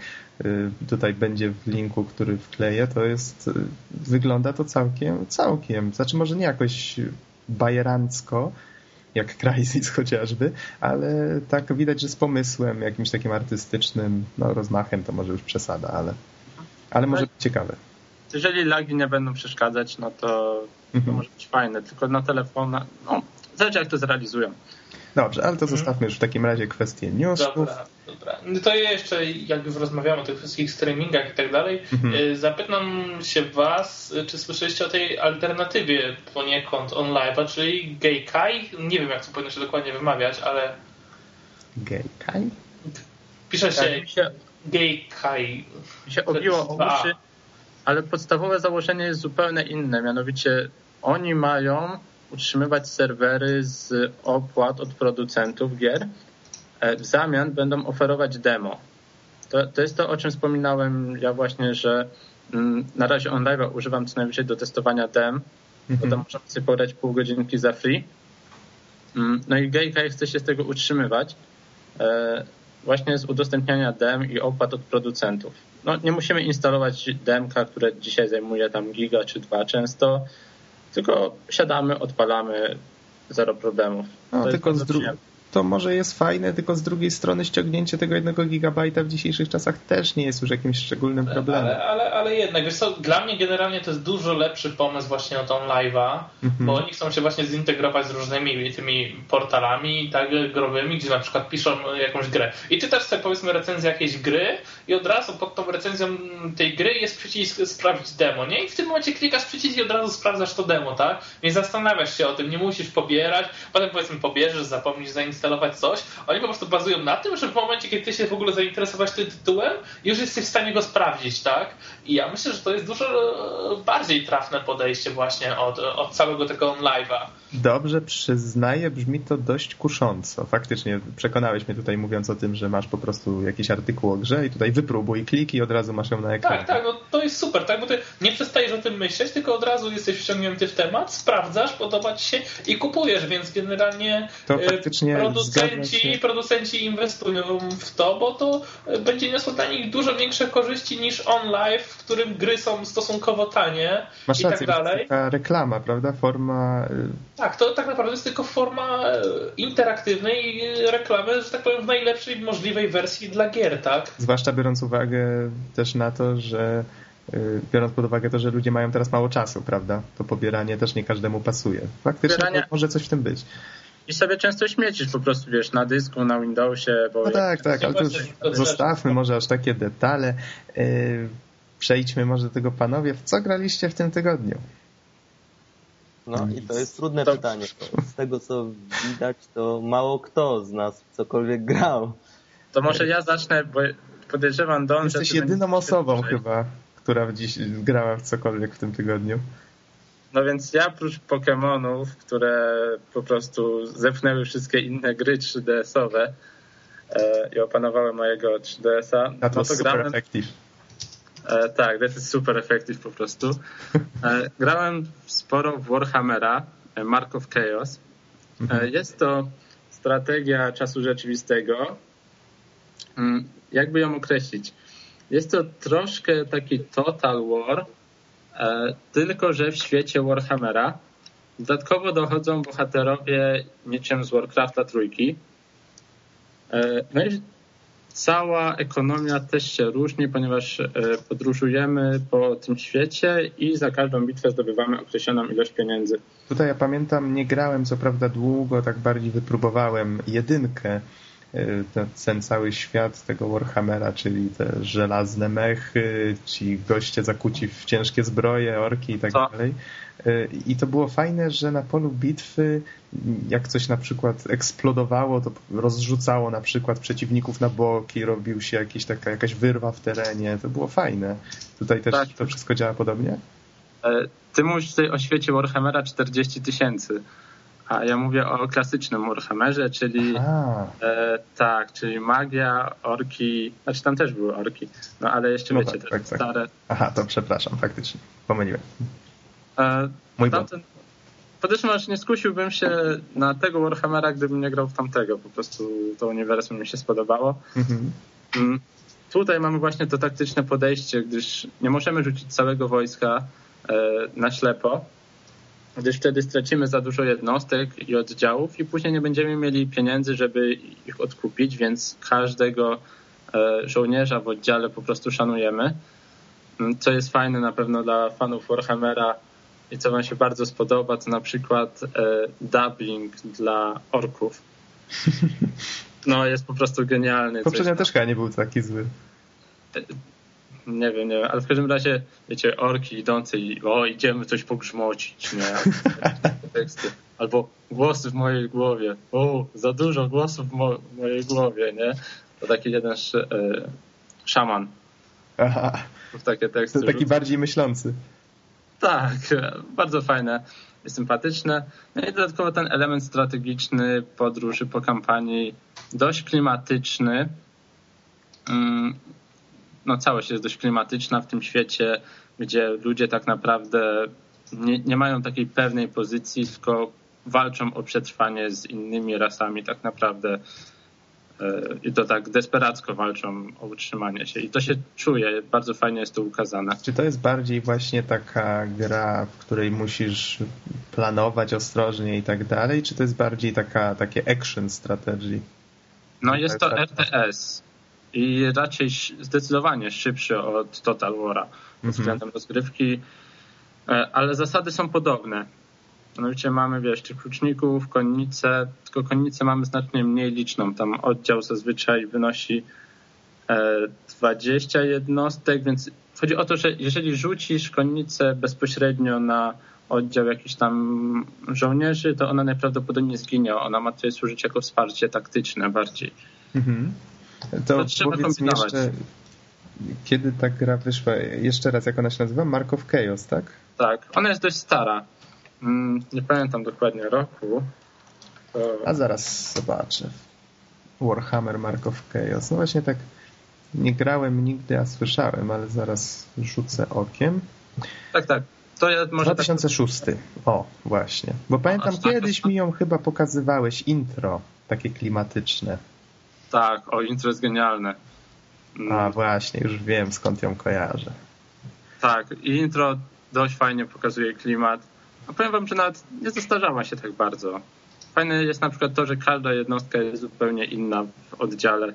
Y, Tutaj będzie w linku, który wkleję. To jest, y, wygląda to całkiem, całkiem. Znaczy może nie jakoś bajerancko, jak Crysis chociażby, ale tak widać, że z pomysłem, jakimś takim artystycznym, no rozmachem to może już przesada, ale, ale może być ciekawe. Jeżeli lagi nie będą przeszkadzać, no to, to Mhm. może być fajne. Tylko na telefona. No, zależy jak to zrealizują. Dobrze, ale to zostawmy już w takim razie kwestię newsów. Dobra, dobra. No to ja jeszcze, jak już rozmawiamy o tych wszystkich streamingach i tak dalej, Mhm. y, zapytam się was, y, czy słyszeliście o tej alternatywie poniekąd on live'a, czyli Gaykai? Nie wiem, jak to powinno się dokładnie wymawiać, ale Gejkaj? pisze się Tak, mi się, Gaykai. mi się obiło o uszy, ale podstawowe założenie jest zupełnie inne. Mianowicie oni mają utrzymywać serwery z opłat od producentów gier. E, W zamian będą oferować demo. To, to jest to, o czym wspominałem ja właśnie, że mm, na razie on live używam co najwyżej do testowania dem, bo tam Mhm. możemy sobie pobrać pół godzinki za free. Mm, No i Gayka chce się z tego utrzymywać e, właśnie z udostępniania dem i opłat od producentów. No, nie musimy instalować demka, które dzisiaj zajmuje tam giga czy dwa często, tylko siadamy, odpalamy, zero problemów. No, tylko z drugiej to może jest fajne, tylko z drugiej strony ściągnięcie tego jednego gigabajta w dzisiejszych czasach też nie jest już jakimś szczególnym problemem. Ale, ale, ale jednak, wiesz co, dla mnie generalnie to jest dużo lepszy pomysł właśnie na tą live'a, mhm. bo oni chcą się właśnie zintegrować z różnymi tymi portalami tak growymi, gdzie na przykład piszą jakąś grę. I czytasz sobie powiedzmy recenzję jakiejś gry i od razu pod tą recenzją tej gry jest przycisk sprawdzić demo, nie? I w tym momencie klikasz przycisk i od razu sprawdzasz to demo, tak? Nie zastanawiasz się o tym, nie musisz pobierać, potem powiedzmy pobierzesz, zapomnisz zainstalować coś, oni po prostu bazują na tym, że w momencie, kiedy ty się w ogóle zainteresować tym tytułem, już jesteś w stanie go sprawdzić, tak? I ja myślę, że to jest dużo e, bardziej trafne podejście właśnie od, od całego tego live'a. Dobrze, przyznaję, brzmi to dość kusząco. Faktycznie przekonałeś mnie tutaj mówiąc o tym, że masz po prostu jakiś artykuł o grze i tutaj wypróbuj kliki i od razu masz ją na ekranie. Tak, tak, no to jest super, tak, bo ty nie przestajesz o tym myśleć, tylko od razu jesteś wciągnięty w temat, sprawdzasz, podoba ci się i kupujesz, więc generalnie to e, faktycznie producenci, producenci inwestują w to, bo to będzie niosło dla nich dużo większe korzyści niż on live, w którym gry są stosunkowo tanie Masz i rację, tak dalej. Taka reklama, prawda? Forma y, tak, to tak naprawdę jest tylko forma e, interaktywnej reklamy, że tak powiem, w najlepszej możliwej wersji dla gier, tak? Zwłaszcza biorąc uwagę też na to, że e, biorąc pod uwagę to, że ludzie mają teraz mało czasu, prawda? To pobieranie też nie każdemu pasuje. Faktycznie może coś w tym być. I sobie często śmiecisz po prostu, wiesz, na dysku, na Windowsie. Bo no tak, tak, ale to już zostawmy może aż takie detale. E, przejdźmy może do tego, panowie. W co graliście w tym tygodniu? No i to jest trudne to... pytanie. Z tego co widać, to mało kto z nas cokolwiek grał. To może ja zacznę, bo podejrzewam Don, Jesteś że jedyną osobą chyba, która dziś grała w cokolwiek w tym tygodniu. No więc ja oprócz Pokémonów, które po prostu zepchnęły wszystkie inne gry 3DS-owe e, i opanowały mojego 3DS-a, no to, to grałem... Effective. E, tak, to jest super effective po prostu. E, grałem sporo w Warhammera, e, Mark of Chaos. E, jest to strategia czasu rzeczywistego. Mm, jakby ją określić? Jest to troszkę taki Total War, e, tylko że w świecie Warhammera. Dodatkowo dochodzą bohaterowie niczym z Warcrafta trójki. E, no i cała ekonomia też się różni, ponieważ e, podróżujemy po tym świecie i za każdą bitwę zdobywamy określoną ilość pieniędzy. Tutaj ja pamiętam, nie grałem co prawda długo, tak bardziej wypróbowałem jedynkę, ten cały świat tego Warhammera, czyli te żelazne mechy, ci goście zakuci w ciężkie zbroje, orki i tak Co? dalej. E, I to było fajne, że na polu bitwy, jak coś na przykład eksplodowało, to rozrzucało na przykład przeciwników na boki, robił się jakiś taka, jakaś wyrwa w terenie. To było fajne. Tutaj też tak. to wszystko działa podobnie? E, ty mówisz tutaj o świecie Warhammera 40 tysięcy. A ja mówię o klasycznym Warhammerze, czyli e, tak, czyli magia, orki, znaczy tam też były orki, no ale jeszcze no wiecie, tak, te tak, tak. stare. Aha, to przepraszam, faktycznie, pomyliłem. E, Mój tamten, podejrzewam, że nie skusiłbym się na tego Warhammera, gdybym nie grał w tamtego. Po prostu to uniwersum mi się spodobało. Mhm. Mm, tutaj mamy właśnie to taktyczne podejście, gdyż nie możemy rzucić całego wojska e, na ślepo, gdyż wtedy stracimy za dużo jednostek i oddziałów i później nie będziemy mieli pieniędzy, żeby ich odkupić, więc każdego e, żołnierza w oddziale po prostu szanujemy. Mm, co jest fajne na pewno dla fanów Warhammera, i co wam się bardzo spodoba, to na przykład e, dubbing dla orków. No, jest po prostu genialny. Poprzednio też nie był taki zły. Nie wiem, nie wiem, ale w każdym razie, wiecie, orki idące i o, idziemy coś pogrzmocić, nie? Teksty. Albo głosy w mojej głowie. O, za dużo głosów w, mo mojej głowie, nie? To taki jeden sz e, szaman. Aha. Takie teksty. To taki rzuca. bardziej myślący. Tak, bardzo fajne i sympatyczne. No i dodatkowo ten element strategiczny podróży po kampanii dość klimatyczny. No całość jest dość klimatyczna w tym świecie, gdzie ludzie tak naprawdę nie, nie mają takiej pewnej pozycji, tylko walczą o przetrwanie z innymi rasami tak naprawdę. i to tak desperacko walczą o utrzymanie się. I to się czuje, bardzo fajnie jest to ukazane. Czy to jest bardziej właśnie taka gra, w której musisz planować ostrożnie i tak dalej, czy to jest bardziej taka, takie action strategy? No jest to RTS i raczej zdecydowanie szybszy od Total War'a mhm. względem rozgrywki, e, ale zasady są podobne. Mianowicie mamy, wiesz, tych kluczników, konnicę, tylko konnicę mamy znacznie mniej liczną. Tam oddział zazwyczaj wynosi 20 e, jednostek, więc chodzi o to, że jeżeli rzucisz konnicę bezpośrednio na oddział jakichś tam żołnierzy, to ona najprawdopodobniej zginie. Ona ma tutaj służyć jako wsparcie taktyczne bardziej. Mhm. To, to powiedz mi jeszcze, kiedy ta gra wyszła? Jeszcze raz, jak ona się nazywa? Mark of Chaos, tak? Tak, ona jest dość stara. Mm, nie pamiętam dokładnie roku. To... A zaraz zobaczę. Warhammer Mark of Chaos. No właśnie tak nie grałem nigdy, a słyszałem, ale zaraz rzucę okiem. Tak, tak. To ja może 2006. Tak... O, właśnie. Bo pamiętam, tak, kiedyś mi ją chyba pokazywałeś intro, takie klimatyczne. Tak, o, intro jest genialne. Mm. A właśnie, już wiem skąd ją kojarzę. Tak, i intro dość fajnie pokazuje klimat. A powiem wam, że nawet nie zestarzała się tak bardzo. Fajne jest na przykład to, że każda jednostka jest zupełnie inna w oddziale.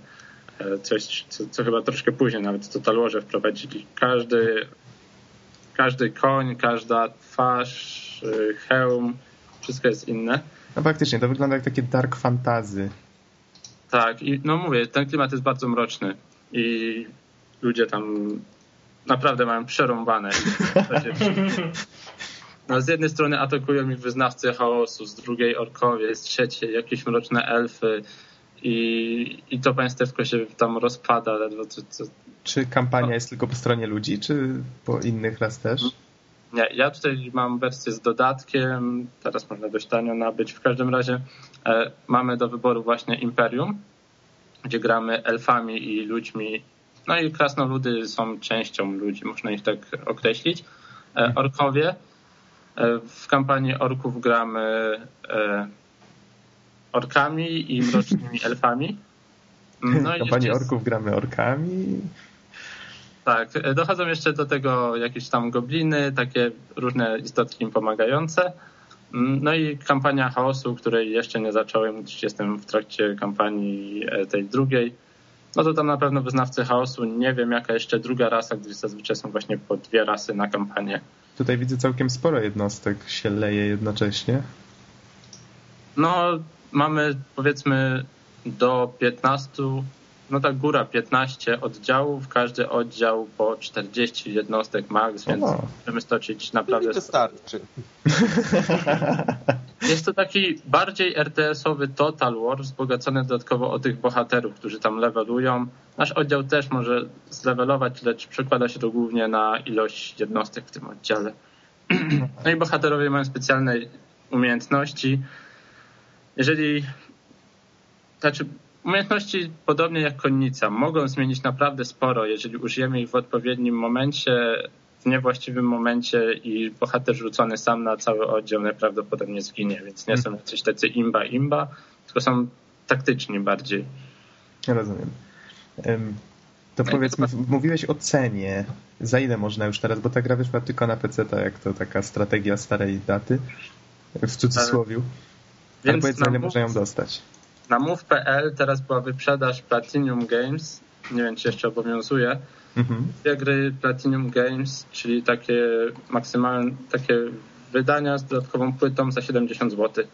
E, coś, co, co chyba troszkę później nawet w Total Warze wprowadzili. Każdy, każdy koń, każda twarz, e, hełm, wszystko jest inne. No faktycznie, to wygląda jak takie dark fantazy. Tak, i no mówię, ten klimat jest bardzo mroczny i ludzie tam naprawdę mają przerąbane. No, z jednej strony atakują ich wyznawcy chaosu, z drugiej orkowie, z trzeciej jakieś mroczne elfy i, i to państewko się tam rozpada ledwo. Co, co... Czy kampania jest tylko po stronie ludzi, czy po innych raz też? Nie, ja tutaj mam wersję z dodatkiem, teraz można dość tanio nabyć. W każdym razie e, mamy do wyboru właśnie Imperium, gdzie gramy elfami i ludźmi. No i krasnoludy są częścią ludzi, można ich tak określić. E, mhm. orkowie E, w kampanii orków gramy e, orkami i mrocznymi elfami. No w kampanii orków gramy orkami. Tak, e, dochodzą jeszcze do tego jakieś tam gobliny, takie różne istotki im pomagające. Mm, no i kampania chaosu, której jeszcze nie zacząłem, gdyż jestem w trakcie kampanii tej drugiej. No to tam na pewno wyznawcy chaosu. Nie wiem, jaka jeszcze druga rasa, gdyż zazwyczaj są właśnie po dwie rasy na kampanię. Tutaj widzę całkiem sporo jednostek się leje jednocześnie. No, mamy powiedzmy do 15, no tak góra 15 oddziałów, każdy oddział po 40 jednostek max, więc o. możemy stoczyć naprawdę... wystarczy. Jest to taki bardziej RTS-owy Total War, wzbogacony dodatkowo o tych bohaterów, którzy tam levelują. Nasz oddział też może zlevelować, lecz przekłada się to głównie na ilość jednostek w tym oddziale. No i bohaterowie mają specjalne umiejętności. Jeżeli, znaczy umiejętności podobnie jak konnica mogą zmienić naprawdę sporo, jeżeli użyjemy ich w odpowiednim momencie, w niewłaściwym momencie i bohater rzucony sam na cały oddział najprawdopodobniej zginie, więc nie są jacyś tacy imba imba, tylko są taktyczni bardziej. Rozumiem. To powiedz, mówiłeś o cenie. Za ile można już teraz? Bo ta gra wyszła tylko na PC, jak to taka strategia starej daty, w cudzysłowie. Ale powiedz, za ile można ją dostać. Na move.pl teraz była wyprzedaż Platinum Games. Nie wiem, czy jeszcze obowiązuje. Mhm. Dwie gry Platinum Games, czyli takie maksymalne, takie wydania z dodatkową płytą za 70 zł.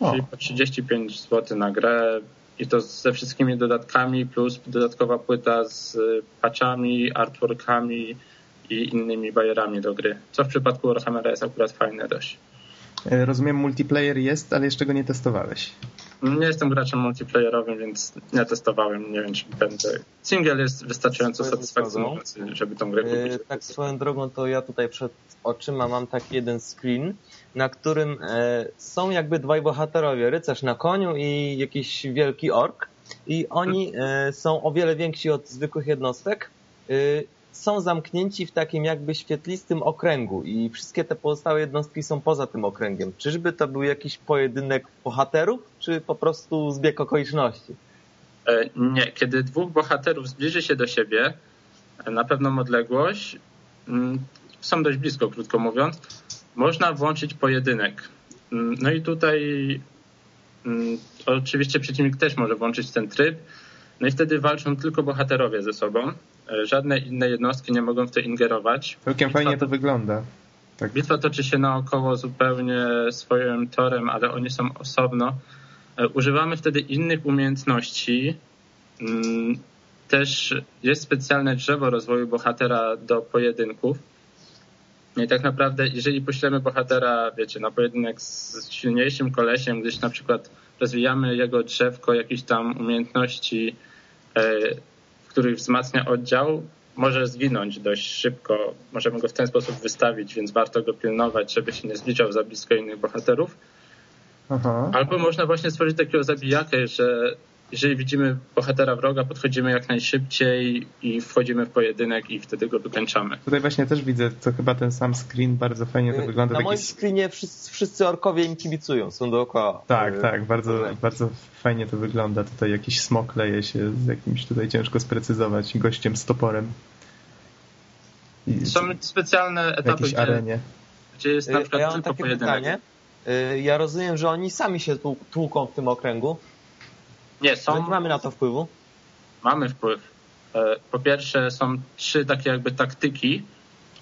O. Czyli po 35 zł na grę i to ze wszystkimi dodatkami, plus dodatkowa płyta z patchami, artworkami i innymi bajerami do gry. Co w przypadku Warhammera jest akurat fajne dość. E, rozumiem, multiplayer jest, ale jeszcze go nie testowałeś. Nie jestem graczem multiplayerowym, więc nie testowałem. Nie wiem, czy będę. Single jest wystarczająco satysfakcjonujący, żeby tą grę kupić. E, tak, swoją drogą, to ja tutaj przed oczyma mam taki jeden screen, na którym e, są jakby dwaj bohaterowie, rycerz na koniu i jakiś wielki ork i oni e, są o wiele więksi od zwykłych jednostek. E, są zamknięci w takim jakby świetlistym okręgu i wszystkie te pozostałe jednostki są poza tym okręgiem. Czyżby to był jakiś pojedynek bohaterów, czy po prostu zbieg okoliczności? E, nie, kiedy dwóch bohaterów zbliży się do siebie e, na pewną odległość, mm, są dość blisko, krótko mówiąc, można włączyć pojedynek. Mm, no i tutaj mm, oczywiście przeciwnik też może włączyć ten tryb, no i wtedy walczą tylko bohaterowie ze sobą. E, żadne inne jednostki nie mogą w to ingerować. Całkiem Bitwa fajnie to wygląda. Tak. Bitwa toczy się naokoło zupełnie swoim torem, ale oni są osobno. E, Używamy wtedy innych umiejętności. Mm, Też jest specjalne drzewo rozwoju bohatera do pojedynków. I tak naprawdę, jeżeli poślemy bohatera, wiecie, na pojedynek z silniejszym kolesiem, gdyż na przykład rozwijamy jego drzewko jakichś tam umiejętności, w których wzmacnia oddział, może zginąć dość szybko. Możemy go w ten sposób wystawić, więc warto go pilnować, żeby się nie zbliżał za blisko innych bohaterów. Aha. Albo można właśnie stworzyć takiego zabijakę, że jeżeli widzimy bohatera wroga, podchodzimy jak najszybciej i wchodzimy w pojedynek i wtedy go wykończamy. Tutaj właśnie też widzę, to chyba ten sam screen, bardzo fajnie to wygląda. Na moim s- screenie wszyscy, wszyscy orkowie im kibicują, są dookoła. Tak, Y, tak, bardzo, bardzo fajnie to wygląda. Tutaj jakiś smok leje się z jakimś, tutaj ciężko sprecyzować, gościem z toporem. I Są specjalne etapy, gdzie, arenie. gdzie jest na Y, przykład Ja tylko takie pojedynek. pytanie. Y, Ja rozumiem, że oni sami się tłu- tłuką w tym okręgu. Nie, są, nie mamy na to wpływu. mamy wpływ. E, Po pierwsze są trzy takie jakby taktyki.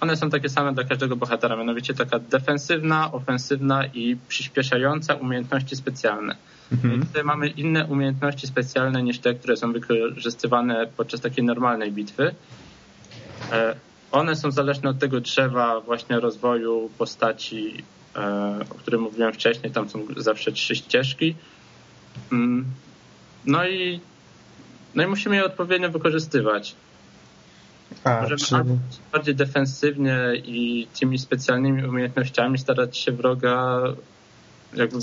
One są takie same dla każdego bohatera, mianowicie taka defensywna, ofensywna i przyspieszająca umiejętności specjalne. Mhm. tutaj mamy inne umiejętności specjalne niż te, które są wykorzystywane podczas takiej normalnej bitwy. E, One są zależne od tego drzewa właśnie rozwoju postaci, e, o którym mówiłem wcześniej. Tam są zawsze trzy ścieżki. No i, no i musimy je odpowiednio wykorzystywać. A, Możemy czy... albo bardziej defensywnie i tymi specjalnymi umiejętnościami starać się wroga jakby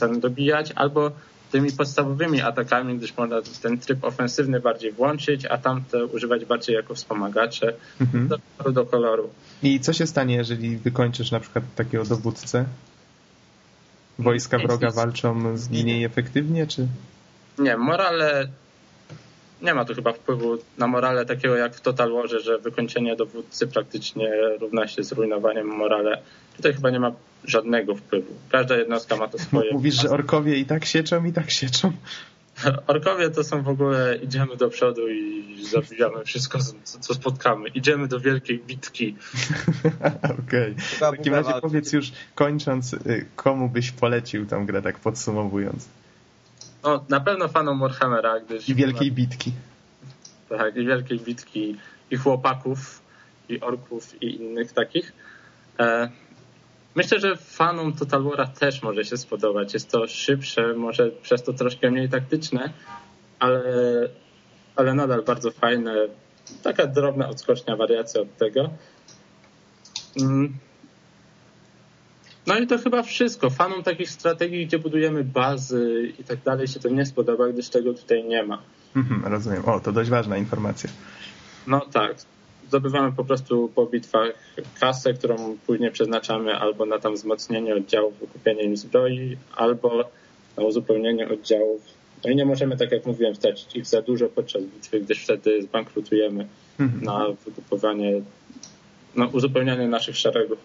ten dobijać, albo tymi podstawowymi atakami, gdyż można ten tryb ofensywny bardziej włączyć, a tamte używać bardziej jako wspomagacze Mhm. do koloru do koloru. I co się stanie, jeżeli wykończysz na przykład takiego dowódcę? Wojska wroga walczą z mniej efektywnie, czy? Nie, morale nie ma tu chyba wpływu na morale takiego jak w Total Warze, że wykończenie dowódcy praktycznie równa się zrujnowaniem morale. Tutaj chyba nie ma żadnego wpływu. Każda jednostka ma to swoje. Mówisz, że orkowie i tak sieczą, i tak sieczą. Orkowie to są w ogóle idziemy do przodu i zabijamy wszystko, co, spotkamy. Idziemy do wielkiej bitki. Okej. Chyba W takim razie powiedz już, kończąc, y, komu byś polecił tą grę, tak podsumowując. No, na pewno fanom Warhammera, gdyż I wielkiej bitki. tak, i wielkiej bitki, i chłopaków, i orków, i innych takich. E, myślę, że fanom Total War'a też może się spodobać. Jest to szybsze, może przez to troszkę mniej taktyczne, ale, ale nadal bardzo fajne. Taka drobna odskocznia, wariacja od tego. Mm. No i to chyba wszystko. Fanom takich strategii, gdzie budujemy bazy i tak dalej się to nie spodoba, gdyż tego tutaj nie ma. Mhm, rozumiem. O, to dość ważna informacja. No tak. Zdobywamy po prostu po bitwach kasę, którą później przeznaczamy albo na tam wzmocnienie oddziałów, wykupienie im zbroi, albo na uzupełnienie oddziałów. No i nie możemy, tak jak mówiłem, stracić ich za dużo podczas bitwy, gdyż wtedy zbankrutujemy Mhm. na wykupowanie, na uzupełnianie naszych szeregów.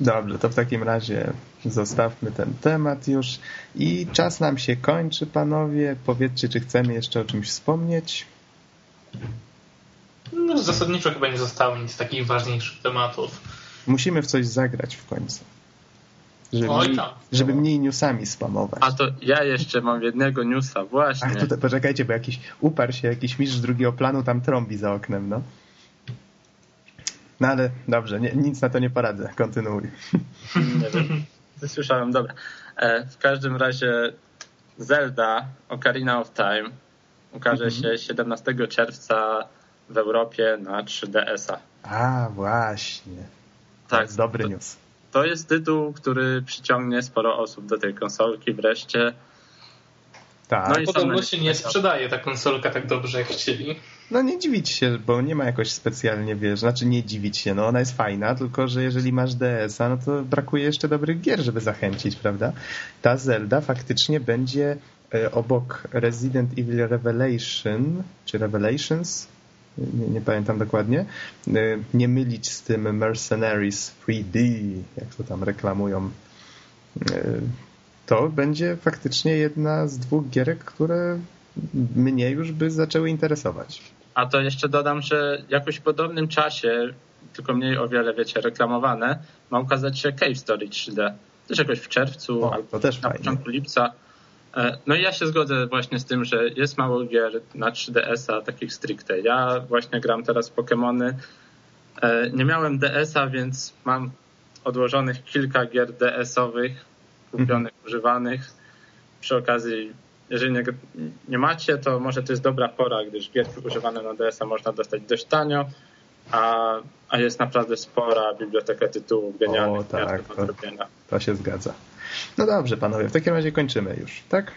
Dobrze, to w takim razie zostawmy ten temat już. I czas nam się kończy, panowie. Powiedzcie, czy chcemy jeszcze o czymś wspomnieć? No, zasadniczo chyba nie zostało nic takich ważniejszych tematów. Musimy w coś zagrać w końcu. Żeby, Oj mniej, tam. żeby mniej newsami spamować. A to ja jeszcze mam jednego newsa, właśnie. Ach, tutaj poczekajcie, bo jakiś uparł się jakiś mistrz drugiego planu tam trąbi za oknem, no. No ale dobrze, nie, nic na to nie poradzę. Kontynuuj. Nie wiem. Słyszałem, dobra. E, W każdym razie Zelda Ocarina of Time ukaże Mhm. się 17 czerwca w Europie na 3DS-a. A, właśnie. To Tak, jest dobry to- news. To jest tytuł, który przyciągnie sporo osób do tej konsolki wreszcie. Tak. No i Podobno same- się nie sprzedaje ta konsolka tak dobrze, jak chcieli. No nie dziwić się, bo nie ma jakoś specjalnie, wiesz, znaczy nie dziwić się, no ona jest fajna, tylko że jeżeli masz DS-a, no to brakuje jeszcze dobrych gier, żeby zachęcić, prawda? Ta Zelda faktycznie będzie e, obok Resident Evil Revelation, czy Revelations, nie, nie, pamiętam dokładnie, e, nie mylić z tym Mercenaries 3D, jak to tam reklamują. E, to będzie faktycznie jedna z dwóch gierek, które mnie już by zaczęły interesować. A to jeszcze dodam, że jakoś w podobnym czasie, tylko mniej o wiele, wiecie, reklamowane, ma ukazać się Cave Story 3D. Też jakoś w czerwcu o, albo też na fajnie. początku lipca. E, no i ja się zgodzę właśnie z tym, że jest mało gier na 3DS-a takich stricte. Ja właśnie gram teraz Pokémony. E, nie miałem DS-a, więc mam odłożonych kilka gier DS-owych, kupionych, używanych. Przy okazji jeżeli nie, nie, macie, to może to jest dobra pora, gdyż gierki używane na DS-a można dostać dość tanio, a, a jest naprawdę spora biblioteka tytułów genialnych. O, tak, to, to się zgadza. No dobrze, panowie, w takim razie kończymy już, tak?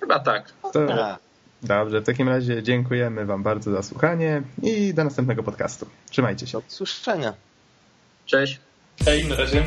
Chyba tak. To, tak. dobrze, w takim razie dziękujemy wam bardzo za słuchanie i do następnego podcastu. Trzymajcie się. Do usłyszenia. Cześć. Hej, na razie.